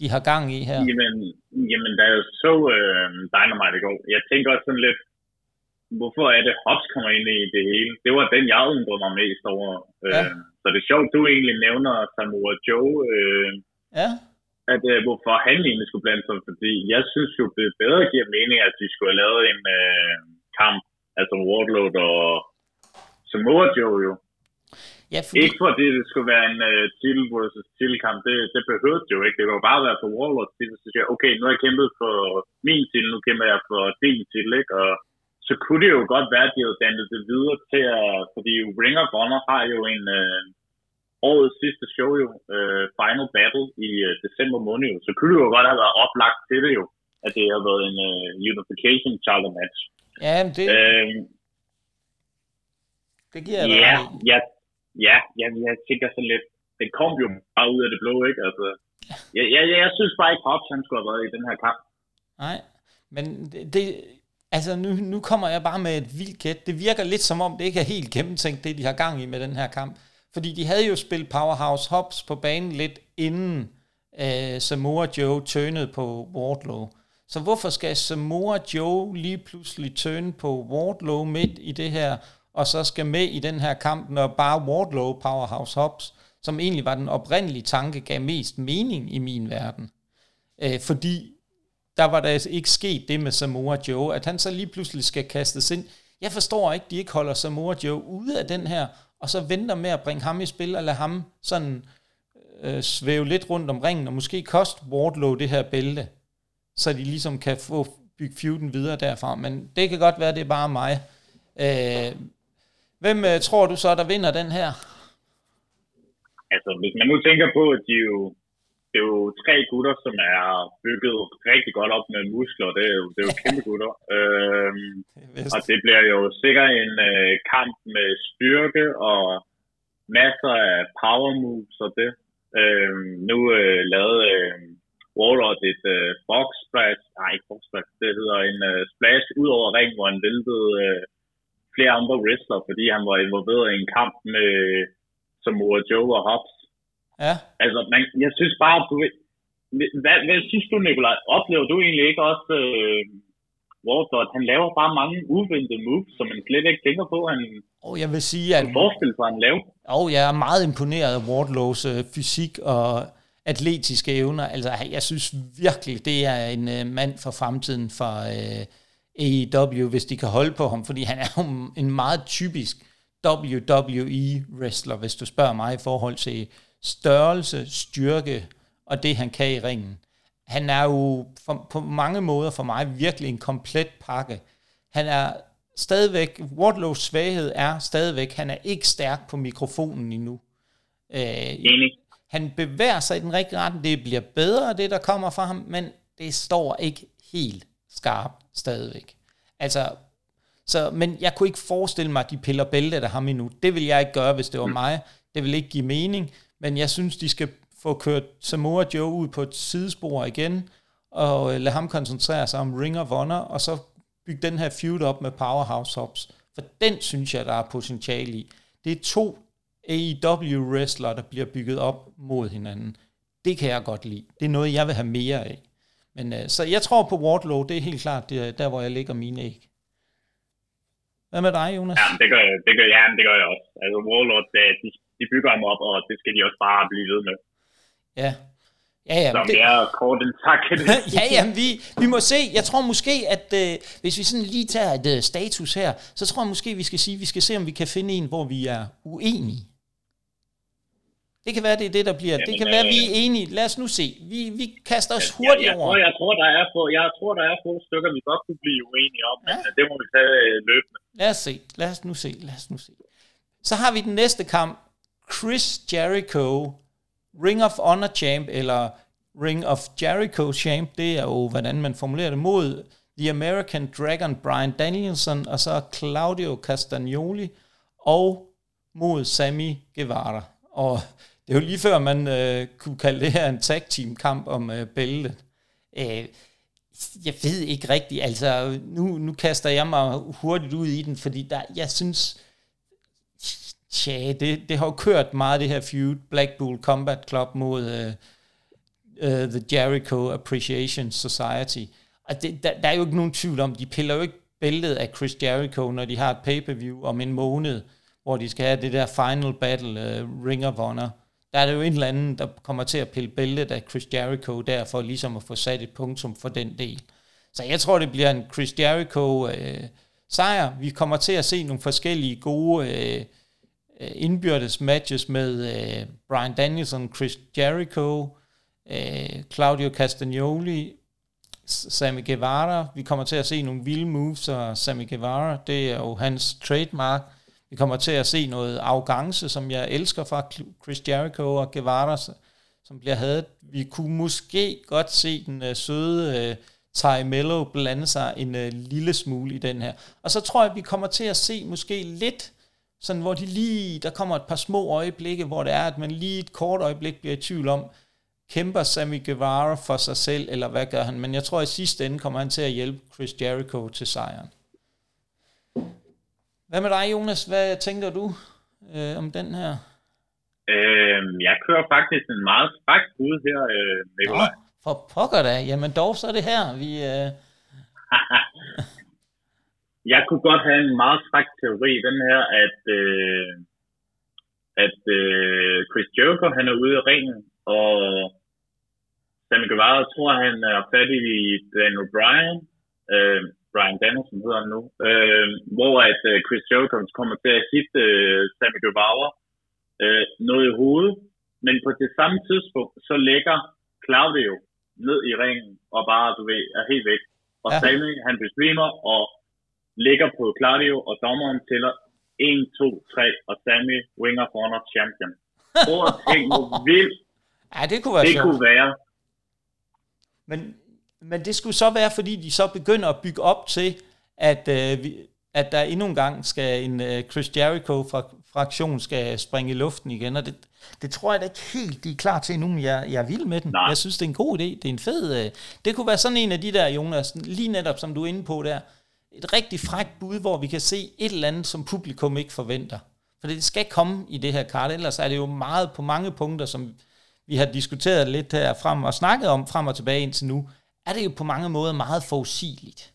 de har gang i her.
Jamen, jamen da jeg så øh, Dynamite i går, jeg tænker også sådan lidt, hvorfor er det Hobbs kommer ind i det hele? Det var den, jeg undrede mig mest over. Ja. Øh, så det er sjovt, du egentlig nævner Samoa Joe. Øh,
ja.
At, øh, hvorfor han egentlig skulle blande sig, fordi jeg synes jo, det bedre giver mening, at de skulle have lavet en øh, kamp, altså Wardlow og Samoa Joe jo.
Ja, fordi...
Ikke fordi det skulle være en uh, titel versus titelkamp, det, det behøvede det jo ikke. Det kunne bare være for Warlords titel, så siger okay, nu har jeg kæmpet for min titel, nu kæmper jeg for din titel, ikke? Og så kunne det jo godt være, at de havde dannet det videre til at, fordi Ring of Honor har jo en uh, årets sidste show jo, uh, Final Battle i uh, december måned jo, så kunne det jo godt have været oplagt til det jo, at det har været en uh, Unification Charter match.
Ja, det... Uh, det giver jeg
ja, ja, ja, ja, jeg tænker så lidt, den kom jo bare ud af det blå, ikke? Altså, jeg, jeg, jeg synes bare ikke, Hobbs han skulle have været i den her kamp.
Nej, men det, det altså nu, nu kommer jeg bare med et vildt gæt. Det virker lidt som om, det ikke er helt gennemtænkt, det de har gang i med den her kamp. Fordi de havde jo spillet Powerhouse Hops på banen lidt inden øh, Samoa Joe tønede på Wardlow. Så hvorfor skal Samoa Joe lige pludselig tøne på Wardlow midt i det her og så skal med i den her kamp, når bare Wardlow, Powerhouse Hops, som egentlig var den oprindelige tanke, gav mest mening i min verden. Øh, fordi der var der altså ikke sket det med Samoa Joe, at han så lige pludselig skal kastes ind. Jeg forstår ikke, de ikke holder Samoa Joe ude af den her, og så venter med at bringe ham i spil, og lade ham sådan øh, svæve lidt rundt om ringen, og måske koste Wardlow det her bælte, så de ligesom kan få bygge feuden videre derfra. Men det kan godt være, det er bare mig. Øh, Hvem øh, tror du så, der vinder den her?
Altså, hvis man nu tænker på, at de jo, det er jo tre gutter, som er bygget rigtig godt op med muskler. Det er jo, det er jo kæmpe gutter. øhm, og det bliver jo sikkert en uh, kamp med styrke og masser af power moves og det. Øhm, nu uh, lavede uh, Warlord et uh, box splash, nej ikke box splash, det hedder en uh, splash ud over ringen, hvor han væltede uh, flere andre wrestler, fordi han var involveret i en kamp med Samoa Joe og Hobbs.
Ja.
Altså, man, jeg synes bare, du ved, hvad, hvad synes du, Nikolaj? Oplever du egentlig ikke også øh, Wardlord? Han laver bare mange uventede moves, som man slet ikke tænker på, han
og jeg vil sige, at...
forestille sig, han laver.
Og jeg er meget imponeret af Wardlows øh, fysik og atletiske evner. Altså, jeg synes virkelig, det er en øh, mand for fremtiden for, øh, AEW, hvis de kan holde på ham, fordi han er jo en meget typisk WWE-wrestler, hvis du spørger mig, i forhold til størrelse, styrke og det, han kan i ringen. Han er jo for, på mange måder for mig virkelig en komplet pakke. Han er stadigvæk, Wardlows svaghed er stadigvæk, han er ikke stærk på mikrofonen endnu.
Øh,
han bevæger sig i den rigtige retning, det bliver bedre, det der kommer fra ham, men det står ikke helt skarpt stadigvæk. Altså, så, men jeg kunne ikke forestille mig, at de piller bæltet af ham endnu. Det vil jeg ikke gøre, hvis det var mig. Det vil ikke give mening. Men jeg synes, de skal få kørt Samoa Joe ud på et sidespor igen, og øh, lade ham koncentrere sig om Ring of Honor, og så bygge den her feud op med Powerhouse Hobbs. For den synes jeg, der er potentiale i. Det er to AEW-wrestlere, der bliver bygget op mod hinanden. Det kan jeg godt lide. Det er noget, jeg vil have mere af. Men, øh, så jeg tror på Wardlow, det er helt klart det, der, hvor jeg lægger mine æg. Hvad med dig, Jonas?
Ja, det gør, jeg, det gør, ja, det gør jeg også. Altså, Warlord, de, de bygger ham op, og det skal de også bare blive ved med.
Ja, Ja, ja,
Som det, er kort en tak.
ja, ja, vi, vi må se. Jeg tror måske, at øh, hvis vi sådan lige tager et øh, status her, så tror jeg måske, vi skal sige, vi skal se, om vi kan finde en, hvor vi er uenige. Det kan være, det er det, der bliver. Jamen, det kan øh, være, vi er enige. Lad os nu se. Vi, vi kaster os hurtigt
jeg, jeg
over.
Tror, jeg, tror, der er få, jeg tror, der er få stykker, vi godt kunne blive uenige om, ja. men øh, det må vi tage øh, løbende.
Lad os se. Lad os nu se. Lad os nu se. Så har vi den næste kamp. Chris Jericho Ring of Honor Champ, eller Ring of Jericho Champ, det er jo, hvordan man formulerer det, mod The American Dragon Brian Danielson, og så Claudio Castagnoli, og mod Sammy Guevara. Og det er jo lige før, man øh, kunne kalde det her en tag team kamp om øh, bæltet. Øh, jeg ved ikke rigtigt, altså nu, nu kaster jeg mig hurtigt ud i den, fordi der, jeg synes, Tja, det, det har jo kørt meget, det her feud, Blackpool Combat Club mod uh, uh, The Jericho Appreciation Society. Og det, der, der er jo ikke nogen tvivl om, de piller jo ikke bæltet af Chris Jericho, når de har et pay-per-view om en måned, hvor de skal have det der final battle, uh, Ring of Honor. Der er det jo en eller anden, der kommer til at pille bæltet af Chris Jericho, der for ligesom at få sat et punktum for den del. Så jeg tror, det bliver en Chris Jericho uh, sejr. Vi kommer til at se nogle forskellige gode... Uh, Øh, indbyrdes matches med øh, Brian Danielson, Chris Jericho, øh, Claudio Castagnoli, Sammy Guevara. Vi kommer til at se nogle vilde moves af Sammy Guevara. Det er jo hans trademark. Vi kommer til at se noget arrogance, som jeg elsker fra Chris Jericho og Guevara, som bliver hadet. Vi kunne måske godt se den øh, søde øh, Ty Mello blande sig en øh, lille smule i den her. Og så tror jeg, vi kommer til at se måske lidt sådan hvor de lige, der kommer et par små øjeblikke, hvor det er, at man lige et kort øjeblik bliver i tvivl om, kæmper Sammy Guevara for sig selv, eller hvad gør han? Men jeg tror, at i sidste ende kommer han til at hjælpe Chris Jericho til sejren. Hvad med dig, Jonas? Hvad tænker du øh, om den her?
Øh, jeg kører faktisk en meget stærk bud her, øh, Nikolaj. Nå,
for pokker da. Jamen dog, så er det her. Vi, øh...
jeg kunne godt have en meget stræk teori, den her, at, øh, at øh, Chris Jericho, han er ude af ringen, og Sammy Guevara tror, han er fat i Dan O'Brien, øh, Brian Danielson hedder han nu, øh, hvor at øh, Chris Jericho kommer til at hitte øh, Sammy Guevara øh, noget i hovedet, men på det samme tidspunkt, så lægger Claudio ned i ringen, og bare, du ved, er helt væk. Og ja. Sammy, han besvimer, og ligger på Claudio, og dommeren tæller 1, 2, 3, og Sammy Ring of Honor champion. Prøv at tænke, hvor vildt
ja, det kunne være
det kunne være.
Men, men det skulle så være, fordi de så begynder at bygge op til, at, øh, vi, at der endnu en gang skal en øh, Chris Jericho fra fraktion skal springe i luften igen, og det, det tror jeg da ikke helt, de er klar til nu, men jeg, jeg er vild med den. Nej. Jeg synes, det er en god idé. Det er en fed... Øh, det kunne være sådan en af de der, Jonas, lige netop som du er inde på der, et rigtig frækt bud, hvor vi kan se et eller andet, som publikum ikke forventer. For det skal komme i det her kart, ellers er det jo meget på mange punkter, som vi har diskuteret lidt her frem og snakket om frem og tilbage indtil nu, er det jo på mange måder meget forudsigeligt.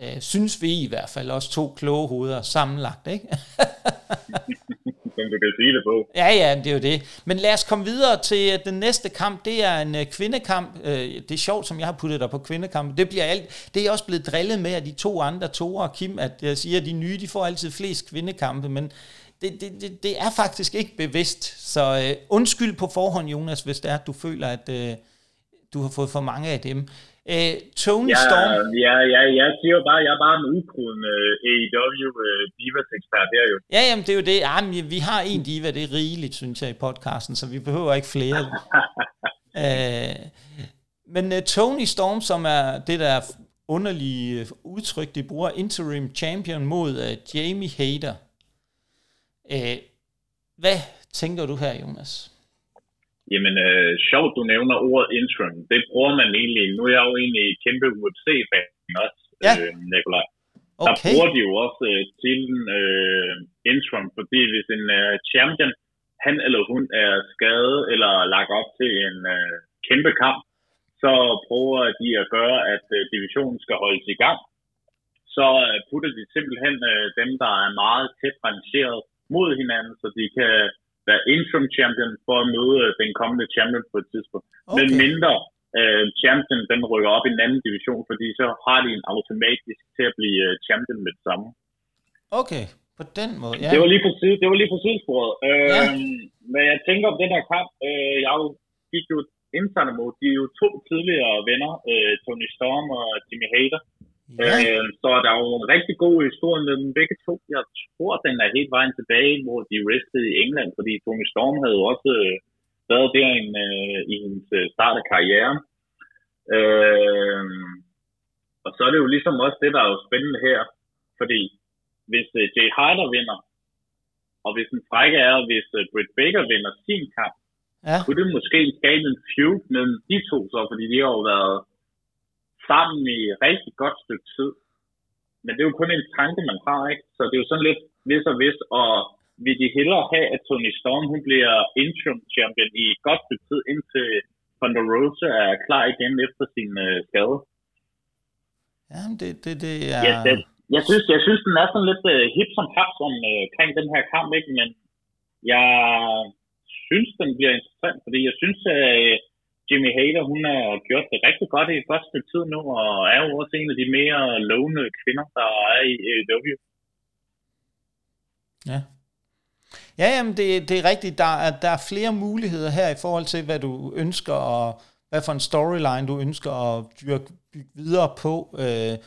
Øh, synes vi i hvert fald også to kloge hoveder sammenlagt, ikke?
som du kan sige det på.
Ja, ja, det er jo det. Men lad os komme videre til øh, den næste kamp. Det er en uh, kvindekamp. Øh, det er sjovt, som jeg har puttet dig på kvindekamp. Det, bliver alt, det er også blevet drillet med af de to andre, Tore og Kim, at jeg siger, at de nye, de får altid flest kvindekampe, men det, det, det, det er faktisk ikke bevidst. Så øh, undskyld på forhånd, Jonas, hvis det er, at du føler, at øh, du har fået for mange af dem. Uh, Tony
ja,
Storm...
Ja, ja, jeg siger bare, jeg er bare en udkrydende AEW uh, Divas ekspert her jo.
Ja, jamen det er jo det. Jamen, vi har en diva, det er rigeligt, synes jeg, i podcasten, så vi behøver ikke flere. uh, men uh, Tony Storm, som er det der underlige udtryk, de bruger, interim champion mod uh, Jamie Hader. Uh, hvad tænker du her, Jonas?
Jamen, øh, sjovt, du nævner ordet interim. Det bruger man egentlig. Nu er jeg jo egentlig kæmpe UFC-fan også, ja. øh, Nikolaj. Okay. Der bruger de jo også øh, til øh, interim, fordi hvis en øh, champion han eller hun er skadet eller lagt op til en øh, kæmpe kamp, så prøver de at gøre, at øh, divisionen skal holdes i gang. Så øh, putter de simpelthen øh, dem, der er meget tæt rangeret mod hinanden, så de kan være interim champion for at møde øh, den kommende champion på et tidspunkt. Okay. Men mindre øh, champion, den rykker op i en anden division, fordi så har de en automatisk til at blive øh, champion med det samme.
Okay, på den måde, ja.
Det var lige præcis, det var lige præcis sporet. Øh, ja. Men jeg tænker om den her kamp, øh, jeg gik jo interne mod, de er jo to tidligere venner, øh, Tony Storm og Jimmy Hader. Ja. Øh, så der er jo en rigtig god historie med dem begge to. Jeg tror, den er helt vejen tilbage, hvor de restede i England, fordi Tony Storm havde jo også øh, været der en, øh, i hendes øh, start af karrieren. Øh, og så er det jo ligesom også det, der er jo spændende her, fordi hvis uh, Jay Harder vinder, og hvis en frække er, hvis uh, Britt Baker vinder sin kamp, ja. kunne det måske skabe en feud mellem de to så, fordi de har jo været sammen i et rigtig godt stykke tid. Men det er jo kun en tanke, man har, ikke? Så det er jo sådan lidt vis og vis, og vil de hellere have, at Tony Storm hun bliver interim champion i et godt stykke tid, indtil Thunder Rose er klar igen efter sin uh, skade.
Ja, det, det, det er...
Ja, det, jeg synes, jeg synes, den er sådan lidt uh, hip som haps om, uh, kring den her kamp, ikke? men jeg synes, den bliver interessant, fordi jeg synes, at uh, Jimmy Hader, hun har gjort det rigtig godt i et godt stykke tid nu, og er jo også en af de mere lovende kvinder, der er i AEW.
Ja. Ja, jamen det, det er rigtigt. Der er, der er flere muligheder her i forhold til, hvad du ønsker, og hvad for en storyline du ønsker at dyrke, bygge videre på. Øh,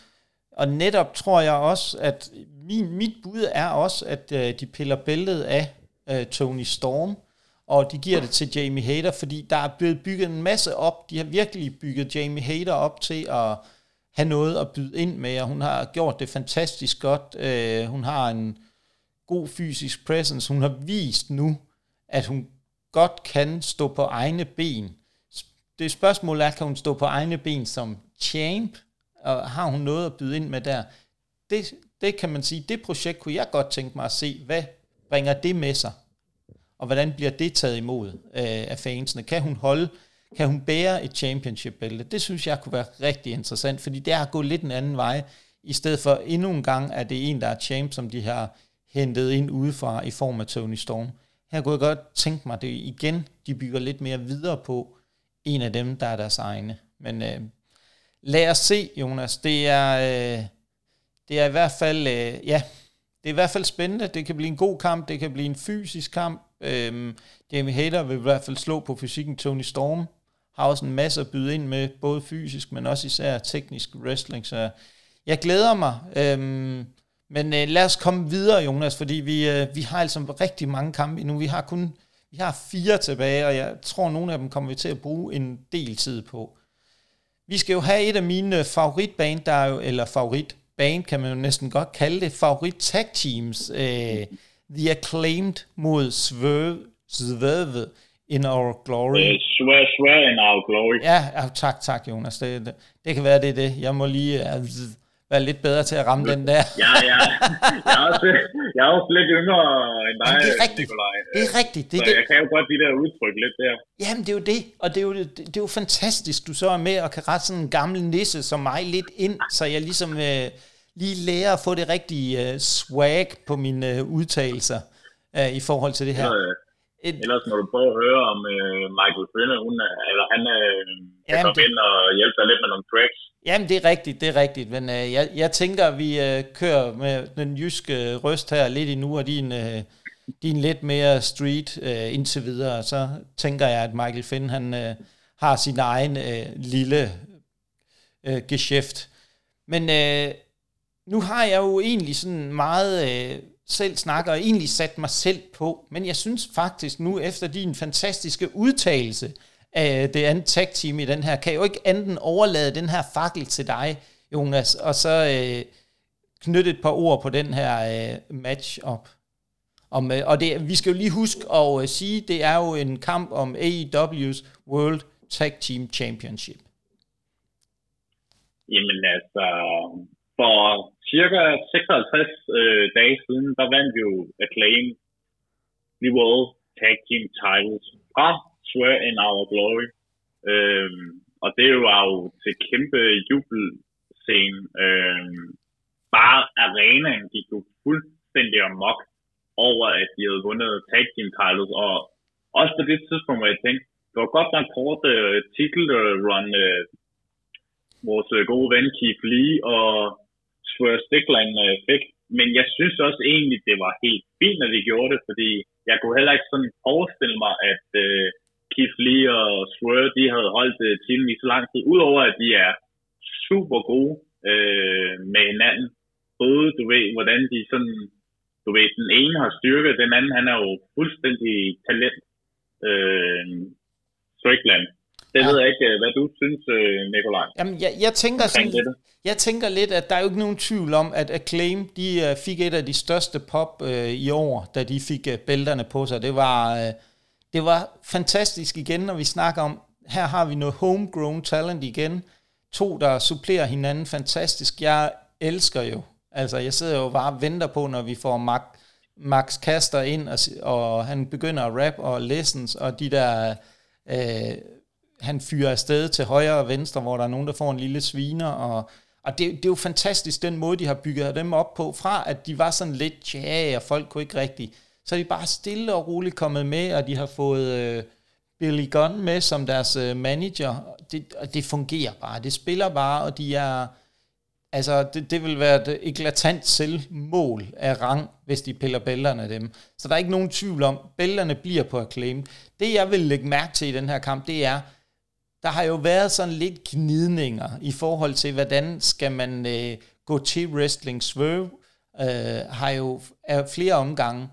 og netop tror jeg også, at min, mit bud er også, at øh, de piller bæltet af øh, Tony Storm, og de giver det til Jamie Hader, fordi der er blevet bygget en masse op. De har virkelig bygget Jamie Hader op til at have noget at byde ind med, og hun har gjort det fantastisk godt. Øh, hun har en god fysisk presence. Hun har vist nu, at hun godt kan stå på egne ben. Det spørgsmål er, kan hun stå på egne ben som champ, og har hun noget at byde ind med der? Det, det kan man sige, det projekt kunne jeg godt tænke mig at se, hvad bringer det med sig? Og hvordan bliver det taget imod øh, af fansene? Kan hun holde, kan hun bære et championship-bælte? Det synes jeg kunne være rigtig interessant, fordi det har gået lidt en anden vej, i stedet for endnu en gang, at det er en, der er champ, som de har hentet ind udefra i form af Tony Storm. Her kunne jeg godt tænke mig, at det igen, de bygger lidt mere videre på en af dem, der er deres egne. Men øh, lad os se, Jonas. Det er, øh, det er i hvert fald, øh, ja, det er i hvert fald spændende. Det kan blive en god kamp, det kan blive en fysisk kamp. Øhm, Jamie Hader vil i hvert fald slå på fysikken. Tony Storm har også en masse at byde ind med, både fysisk, men også især teknisk wrestling. Så jeg glæder mig. Øhm, men øh, lad os komme videre, Jonas, fordi vi, øh, vi har altså rigtig mange kampe nu. Vi har kun vi har fire tilbage, og jeg tror, at nogle af dem kommer vi til at bruge en del tid på. Vi skal jo have et af mine favoritband, der er jo, eller favoritband kan man jo næsten godt kalde det, favorit tag teams. Øh, The Acclaimed mod Swerve, Swerve in Our Glory.
Uh, swear, swear in Our Glory.
Ja, ja tak, tak Jonas. Det, det, det kan være, det er det. Jeg må lige uh, være lidt bedre til at ramme den der.
ja, ja. Jeg er også, jeg er også lidt yngre end dig,
det er rigtigt. Nikolaj. Det er rigtigt. Det,
så
det.
jeg kan jo godt de der udtryk lidt der.
Jamen, det er jo det. Og det er jo, det, det er jo fantastisk, du så er med og kan rette sådan en gammel nisse som mig lidt ind, så jeg ligesom øh, lige lærer at få det rigtige øh, swag på mine øh, udtalelser øh, i forhold til det her.
Ja, et, Ellers må du prøve at høre om øh, Michael Finner, hun, eller han øh, kan jamen, komme det, ind og hjælpe dig lidt med nogle tracks.
Jamen, det er rigtigt, det er rigtigt. Men øh, jeg, jeg tænker, at vi øh, kører med den jyske røst her lidt endnu, og din, øh, din lidt mere street øh, indtil videre. Så tænker jeg, at Michael Finn, han øh, har sin egen øh, lille øh, geschæft. Men øh, nu har jeg jo egentlig sådan meget... Øh, selv snakket og egentlig sat mig selv på. Men jeg synes faktisk nu, efter din fantastiske udtalelse af det andet tag-team i den her, kan jeg jo ikke anden overlade den her fakkel til dig, Jonas, og så øh, knytte et par ord på den her øh, match-up. Om, øh, og det, vi skal jo lige huske at øh, sige, det er jo en kamp om AEW's World Tag Team Championship.
Jamen altså, for cirka 56 øh, dage siden, der vandt jo Acclaim. The World tag team titles fra Swear in Our Glory. Øhm, og det var jo til kæmpe jubelscene. Øhm, bare arenaen gik jo fuldstændig amok over, at de havde vundet tag team titles, og også på det tidspunkt, hvor jeg tænkte, det var godt nok kort uh, titelrun, øh, vores øh, gode ven Keith Lee og Swear Stickland uh, øh, fik. Men jeg synes også egentlig, det var helt fint, at de gjorde det, fordi jeg kunne heller ikke sådan forestille mig, at uh, Keith Lee og Swear, de havde holdt uh, timen i så lang tid. Udover at de er super gode uh, med hinanden. Både, du ved, hvordan de sådan, du ved, den ene har styrke, den anden, han er jo fuldstændig talent. Uh, Strickland. Det ja. ved jeg ikke, hvad du synes, Nikolaj.
Jamen, jeg, jeg tænker sådan, jeg tænker lidt, at der er jo ikke nogen tvivl om, at Acclaim, de fik et af de største pop øh, i år, da de fik øh, bælterne på sig. Det var, øh, det var fantastisk igen, når vi snakker om, her har vi noget homegrown talent igen. To, der supplerer hinanden fantastisk. Jeg elsker jo, altså jeg sidder jo bare og venter på, når vi får Max, Max Kaster ind, og, og han begynder at rap og lessons, og de der... Øh, han fyrer afsted til højre og venstre, hvor der er nogen, der får en lille sviner, og og det, det er jo fantastisk, den måde, de har bygget dem op på, fra at de var sådan lidt ja, og folk kunne ikke rigtig, så er de bare stille og roligt kommet med, og de har fået øh, Billy Gunn med som deres øh, manager. Det, og det fungerer bare, det spiller bare, og de er, altså det, det vil være et eklatant selvmål af rang, hvis de piller bælterne af dem. Så der er ikke nogen tvivl om, bælterne bliver på acclaim. Det jeg vil lægge mærke til i den her kamp, det er, der har jo været sådan lidt gnidninger i forhold til, hvordan skal man øh, gå til wrestling. Swerve øh, har jo er flere omgange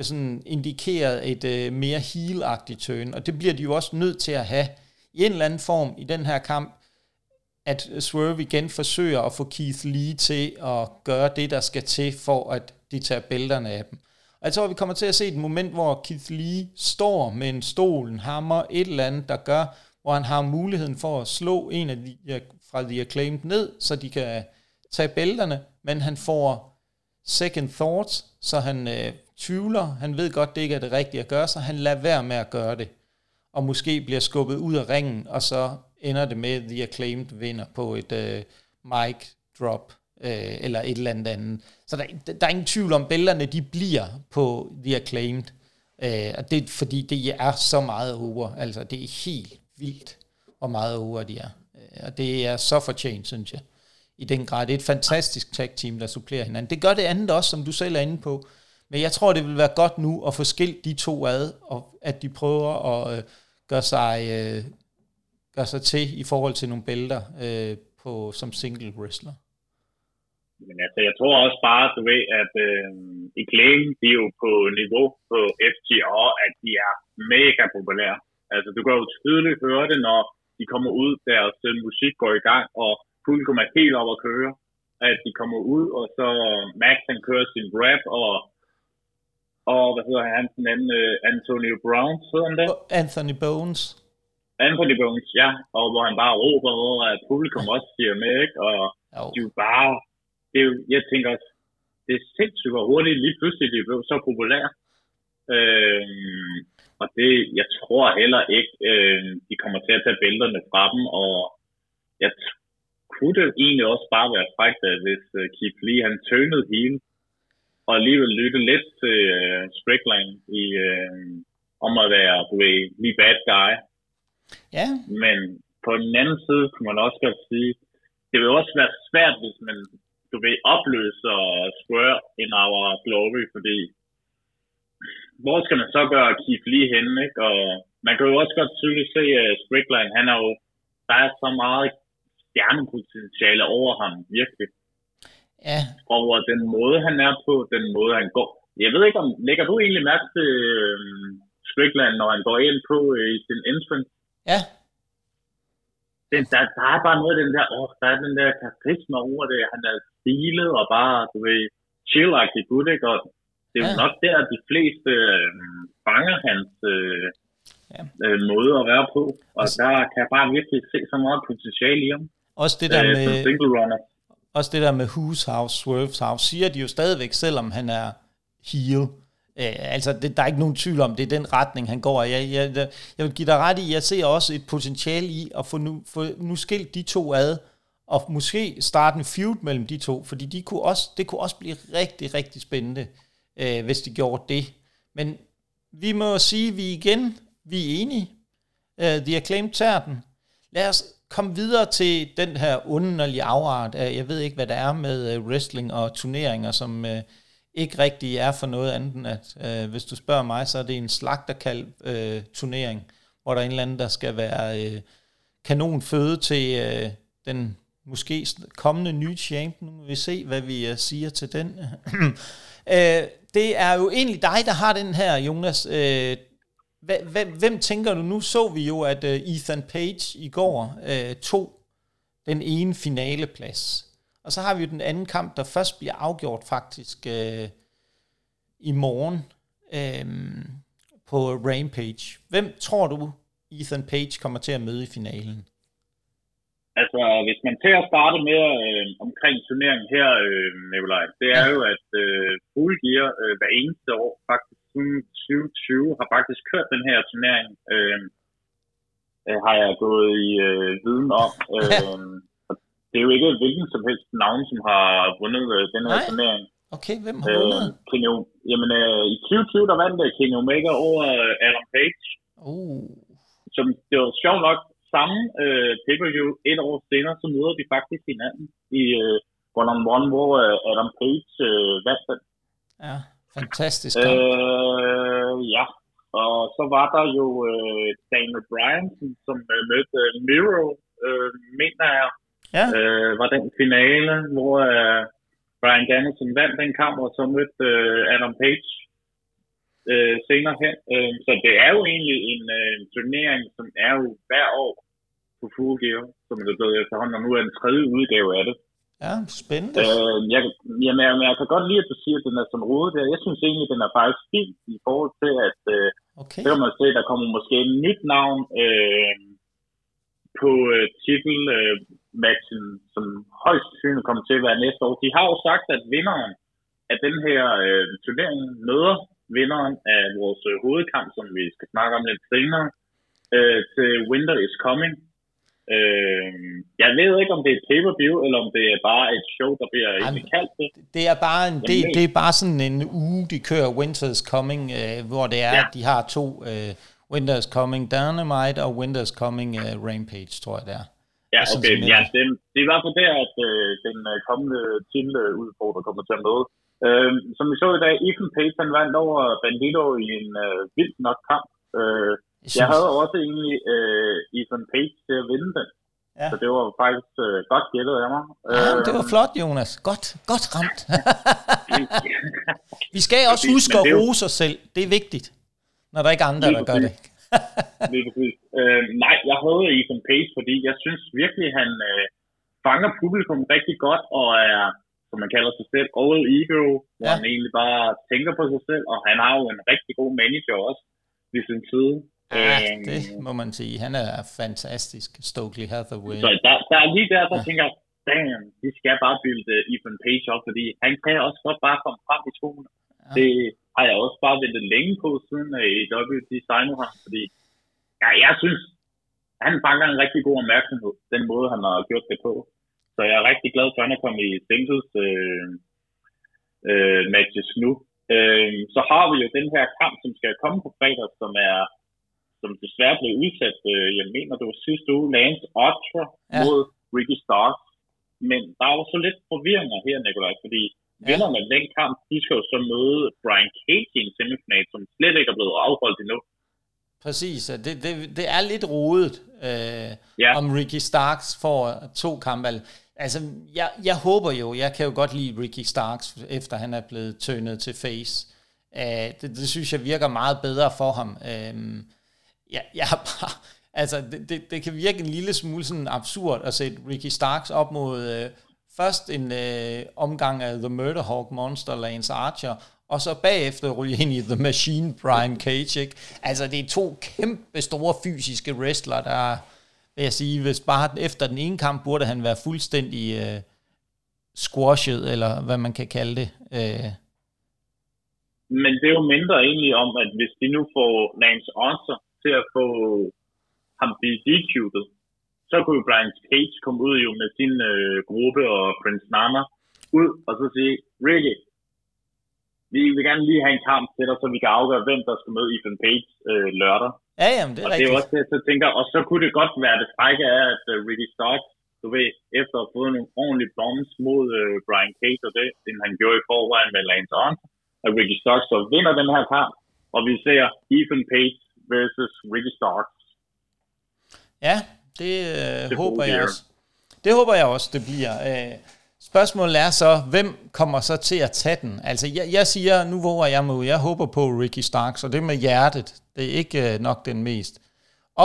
sådan indikeret et øh, mere heel-agtigt turn, og det bliver de jo også nødt til at have i en eller anden form i den her kamp, at Swerve igen forsøger at få Keith Lee til at gøre det, der skal til, for at de tager bælterne af dem. Og jeg tror, vi kommer til at se et moment, hvor Keith Lee står med en stol, en hammer, et eller andet, der gør, hvor han har muligheden for at slå en af de fra The Acclaimed ned, så de kan øh, tage bælterne, men han får second thoughts, så han øh, tvivler, han ved godt, det ikke er det rigtige at gøre, så han lader være med at gøre det, og måske bliver skubbet ud af ringen, og så ender det med, at The Acclaimed vinder på et øh, mic drop, øh, eller et eller andet andet. Så der, der er ingen tvivl om, bælterne de bliver på The Acclaimed, øh, og det er fordi, det er så meget over, altså det er helt vildt, hvor meget over de er. Øh, og det er så fortjent, synes jeg. I den grad. Det er et fantastisk tag-team, der supplerer hinanden. Det gør det andet også, som du selv er inde på. Men jeg tror, det vil være godt nu at få skilt de to ad, og at de prøver at øh, gøre, sig, øh, gøre sig til i forhold til nogle bælter øh, på, som single wrestler.
Men altså, jeg tror også bare, du ved, at øh, i Claim, de er jo på niveau på FTR, at de er mega populære. Altså, du kan jo tydeligt høre det, når de kommer ud, deres musik går i gang, og publikum er helt op at køre. At de kommer ud, og så Max han kører sin rap, og, og hvad hedder han, den anden, uh, Antonio Brown, hedder han det?
Anthony Bones.
Anthony Bones, ja, og hvor han bare råber over, at publikum også siger med, ikke? Og oh. de er bare, det er jo, jeg tænker også, det er sindssygt, hvor hurtigt lige pludselig de blev så populære. Øhm, og det, jeg tror heller ikke, øh, de kommer til at tage bælterne fra dem, og jeg kunne det egentlig også bare være frækt, hvis uh, Keith Lee han tønede hele, og alligevel lytte lidt til uh, Strickland i, uh, om at være, du ved, lige bad guy.
Ja.
Men på den anden side kunne man også godt sige, det vil også være svært, hvis man, du ved, opløser Square in our glory, fordi hvor skal man så gøre Keith lige henne, ikke? Og man kan jo også godt tydeligt se, at Strickland, han er jo, der er så meget stjernepotentiale over ham, virkelig.
Ja.
Over den måde, han er på, den måde, han går. Jeg ved ikke, om lægger du egentlig mærke til uh, Strickland, når han går ind på uh, i sin entrance?
Ja.
Den, der, der er bare noget af den der, åh, der er den der karisma over det. Han er stilet og bare, du ved, chill-agtig gut, ikke? Og det er ja. jo nok der, at de fleste øh, fanger hans øh, ja. øh, måde at være på. Og også, der kan jeg bare virkelig se så meget potentiale i ham.
Også det der
øh,
med...
single runner.
Også det der med Who's House, Swerve's House, siger de jo stadigvæk, selvom han er heel, Øh, altså, det, der er ikke nogen tvivl om, det er den retning, han går. Jeg, jeg, jeg vil give dig ret i, jeg ser også et potentiale i at få nu, få nu skilt de to ad, og måske starte en feud mellem de to, fordi de kunne også, det kunne også blive rigtig, rigtig spændende, øh, hvis de gjorde det. Men vi må sige, at vi igen, vi er enige. Øh, uh, de Acclaimed tager den. Lad os komme videre til den her underlige afart. Jeg ved ikke, hvad der er med øh, wrestling og turneringer, som øh, ikke rigtig er for noget andet end, at øh, hvis du spørger mig, så er det en slagterkald uh, øh, turnering, hvor der er en eller anden, der skal være øh, kanonføde til øh, den måske kommende nye champ. Nu må vi se, hvad vi siger til den. øh, det er jo egentlig dig, der har den her, Jonas. Øh, hvem, hvem tænker du? Nu så vi jo, at øh, Ethan Page i går uh, tog den ene finaleplads. Og så har vi jo den anden kamp, der først bliver afgjort faktisk uh, i morgen uh, på Rampage. Hvem tror du, Ethan Page kommer til at møde i finalen?
Altså, hvis man til at starte med øh, omkring turneringen her, øh, Nikolaj, det er jo, at øh, Full Gear øh, hver eneste år, faktisk siden 2020, har faktisk kørt den her turnering. Øh, øh, har jeg gået i øh, viden om. Øh, det er jo ikke hvilken som helst navn, som har vundet øh, den her Nej. turnering.
Okay, hvem har vundet? Øh,
Kenny, jamen, øh, i 2020, der vandt Kenny Omega over øh, Adam Page.
Uh.
Som, det var sjovt nok, samme øh, pay-per-view et år senere, så møder de faktisk hinanden i øh, one-on-one, hvor øh, Adam Page øh, vandt den.
Ja, fantastisk.
Øh, ja, og så var der jo øh, Daniel Bryan, som, som øh, mødte øh, Miro, øh, mener jeg,
ja.
øh, var den finale, hvor øh, Brian Danielson vandt den kamp, og så mødte øh, Adam Page øh, senere hen. Øh, så det er jo egentlig en øh, turnering, som er jo hver år på Full Gear, som er blevet efterhånden, og nu er en tredje udgave af det.
Ja, spændende.
Øh, jeg, jamen, jeg, jeg kan godt lide, at du siger, at den er som rode der. Jeg synes egentlig, at den er faktisk fint i forhold til, at øh, okay. så kan man se, at der kommer måske et nyt navn øh, på øh, titelmatchen, øh, som højst sandsynligt kommer til at være næste år. De har jo sagt, at vinderen af den her øh, turnering møder vinderen af vores øh, hovedkamp, som vi skal snakke om lidt senere, øh, til Winter is Coming. Øh, jeg ved ikke, om det er et pay-per-view, eller om det er bare et show, der bliver Jamen, kaldt det.
Det er bare, en, det, det er bare sådan en uge, de kører Winter's Coming, øh, hvor det er, ja. at de har to øh, Winter's Coming Dynamite og Winter's Coming øh, Rampage, tror jeg det er.
Ja, okay. ja, det, det er i hvert fald der, at øh, den øh, kommende titeludfordrer kommer til at møde. Øh, som vi så i dag, Ethan Page han vandt over Bandito i en øh, vildt nok kamp. Øh, jeg, jeg havde også egentlig øh, Ethan Page til at vinde den. Ja. Så det var faktisk øh, godt gættet af mig.
Ja, øh, det var flot, Jonas. Godt, godt ramt. vi skal også huske at rose os selv. Det er vigtigt, når der ikke er andre, der gør det.
øh, nej, jeg havde Ethan Page, fordi jeg synes virkelig, han øh, fanger publikum rigtig godt, og er, som man kalder sig selv, all ego, hvor ja. han egentlig bare tænker på sig selv, og han har jo en rigtig god manager også ved sin side.
Ja, øhm, det må man sige. Han er fantastisk, Stokely Hathaway.
Så der, der er lige der, der ja. tænker, damn, vi skal bare bilde Ethan Page op, fordi han kan også godt bare komme frem i skoene. Ja. Det har jeg også bare ventet længe på, siden i WD signede ham, fordi ja, jeg synes, han fanger en rigtig god opmærksomhed, den måde, han har gjort det på. Så jeg er rigtig glad for, at han er kommet i singles øh, øh, matches nu. Øh, så har vi jo den her kamp, som skal komme på fredag, som er som desværre blev udsat, øh, jeg mener, det var sidste uge, Lance Archer ja. mod Ricky Starks. Men der er jo så lidt forvirringer her, Nikolaj, fordi ja. vinderne af den kamp, de skal jo så møde Brian Cage i en semifinal, som slet ikke er blevet afholdt endnu.
Præcis, det, det, det er lidt rodet, øh, ja. om Ricky Starks får to kampe. Altså, jeg, jeg håber jo, jeg kan jo godt lide Ricky Starks, efter han er blevet tønet til face. Uh, det, det synes jeg virker meget bedre for ham. Øh, uh, jeg, jeg har bare, altså det, det, det kan virke en lille smule sådan absurd at sætte Ricky Starks op mod uh, først en uh, omgang af The Murderhawk Monster, Lance Archer, og så bagefter ryge ind i The Machine, Brian Cage, ikke? Altså, det er to kæmpe store fysiske wrestler, der, vil jeg sige, hvis bare efter den ene kamp, burde han være fuldstændig øh, squashet, eller hvad man kan kalde det. Øh,
men det er jo mindre egentlig om, at hvis de nu får Lance Onser til at få ham blive DQ'et, så kunne jo Brian Cage komme ud jo med sin øh, gruppe og Prince Nana ud og så sige, Ricky, vi vil gerne lige have en kamp til dig, så vi kan afgøre, hvem der skal møde Ethan Page øh, lørdag.
Ja, jamen, det er
og
rigtigt.
det er også det, så tænker, og så kunne det godt være det frække af, at uh, Ricky Starks, du ved, efter at have fået nogle ordentlige bombs mod uh, Brian Cage og det, den han gjorde i forvejen med Lance Archer, at Ricky Starks så vinder den her kamp, og vi ser Ethan Page versus Ricky Starks.
Ja, det, øh,
Det
håber jeg også. Det håber jeg også, det bliver. Øh, spørgsmålet er så, hvem kommer så til at tage den? Altså, jeg, jeg siger, nu våger jeg ud. Jeg håber på Ricky Starks, og det med hjertet. Det er ikke øh, nok den mest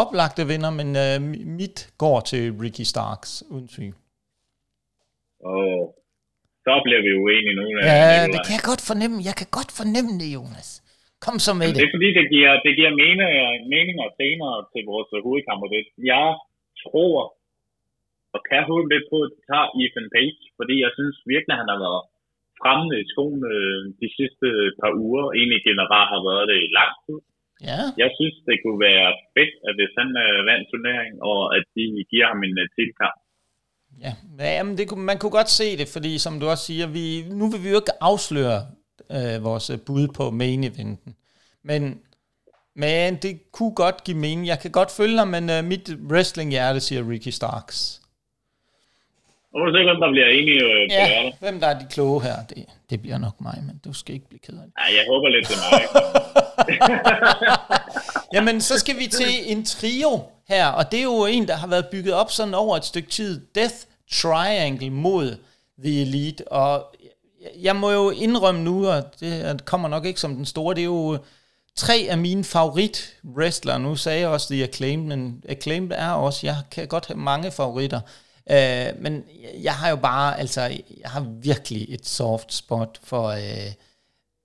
oplagte vinder, men øh, mit går til Ricky Starks, uden tvivl.
Og så bliver vi uenige nu.
Ja,
Nikolaj.
det kan jeg godt fornemme. Jeg kan godt fornemme det, Jonas. Kom så med
Det
det.
er fordi, det giver, det giver meninger, meninger senere til vores hovedkamp. og. Jeg tror, og kan håbe lidt på, at det tager Ethan Page, fordi jeg synes virkelig, at han har været fremme i skoen øh, de sidste par uger. Egentlig generelt har været det i lang tid.
Ja,
Jeg synes, det kunne være fedt, at hvis han øh, vandt turnering, og at de giver ham en uh, titelkamp.
ja. Jamen, det, kunne- man kunne godt se det, fordi som du også siger, vi, nu vil vi jo ikke afsløre øh, vores øh, bud på main eventen. Men, men det kunne godt give mening. Jeg kan godt følge dig, men øh, mit wrestling-hjerte siger Ricky Starks.
Og vi se, hvem der bliver enige øh,
Ja,
lørdag.
hvem der er de kloge her, det, det bliver nok mig, men du skal ikke blive ked af det.
Ja, jeg håber lidt, det er mig.
Jamen, så skal vi til en trio her, og det er jo en, der har været bygget op sådan over et stykke tid. Death Triangle mod The Elite, og jeg må jo indrømme nu, og det kommer nok ikke som den store, det er jo tre af mine favorit wrestlere. Nu sagde jeg også The Acclaimed, men Acclaimed er også, jeg kan godt have mange favoritter. Øh, men jeg har jo bare, altså, jeg har virkelig et soft spot for øh,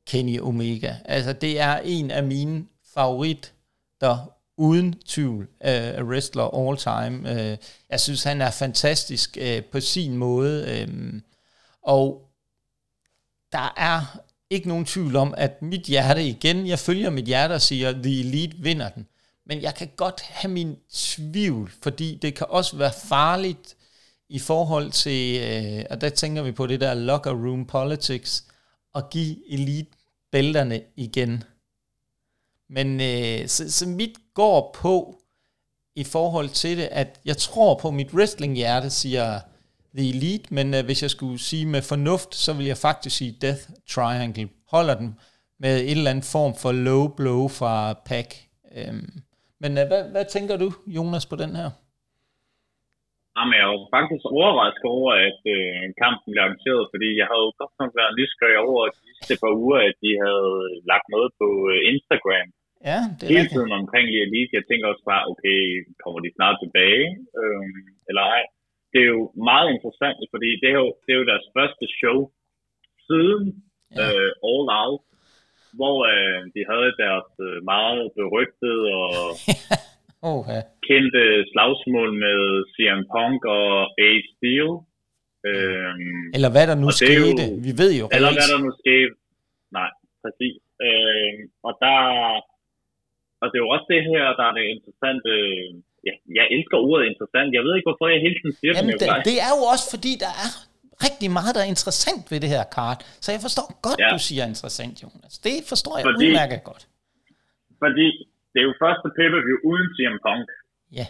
Kenny Omega. Altså, det er en af mine favoritter, uden tvivl, øh, wrestler all time. Øh, jeg synes, han er fantastisk øh, på sin måde. Øh, og der er ikke nogen tvivl om, at mit hjerte igen, jeg følger mit hjerte og siger, The Elite vinder den. Men jeg kan godt have min tvivl, fordi det kan også være farligt i forhold til, øh, og der tænker vi på det der locker room politics, at give Elite bælterne igen. Men øh, så, så mit går på, i forhold til det, at jeg tror på mit wrestling-hjerte, siger The Elite, men øh, hvis jeg skulle sige med fornuft, så vil jeg faktisk sige Death Triangle. Holder den med en eller anden form for low blow fra Pack. Øhm, men øh, hvad, hvad tænker du, Jonas, på den her?
Jamen, jeg var faktisk overrasket over, at øh, kampen blev arrangeret, fordi jeg havde jo godt nok været nysgerrig over de sidste par uger, at de havde lagt noget på øh, Instagram.
Ja, det er
Hele
rigtigt.
tiden omkring lige Elite. Jeg tænker også bare, okay, kommer de snart tilbage? Øh, eller ej. Det er jo meget interessant, fordi det er jo, det er jo deres første show siden
Ja.
øh, All Out, hvor øh, de havde deres øh, meget berygtede og
Oh, ja.
Kendte slagsmål med CM Punk og Ace Steel. Øhm,
Eller hvad der nu
er jo-
skete. Vi ved jo
eller hvad der nu skete. Nej, præcis. Øhm, og der... Og det er jo også det her, der er det interessante... Ja, jeg elsker ordet interessant. Jeg ved ikke, hvorfor jeg hele tiden siger
Jamen,
det. Nikolaj.
det er jo også fordi, der er rigtig meget, der er interessant ved det her kart. Så jeg forstår godt,
Ja.
du siger interessant, Jonas. Det forstår jeg
Fordi-
udmærket godt.
Fordi det er jo første pay-per-view uden CM Punk.
Ja,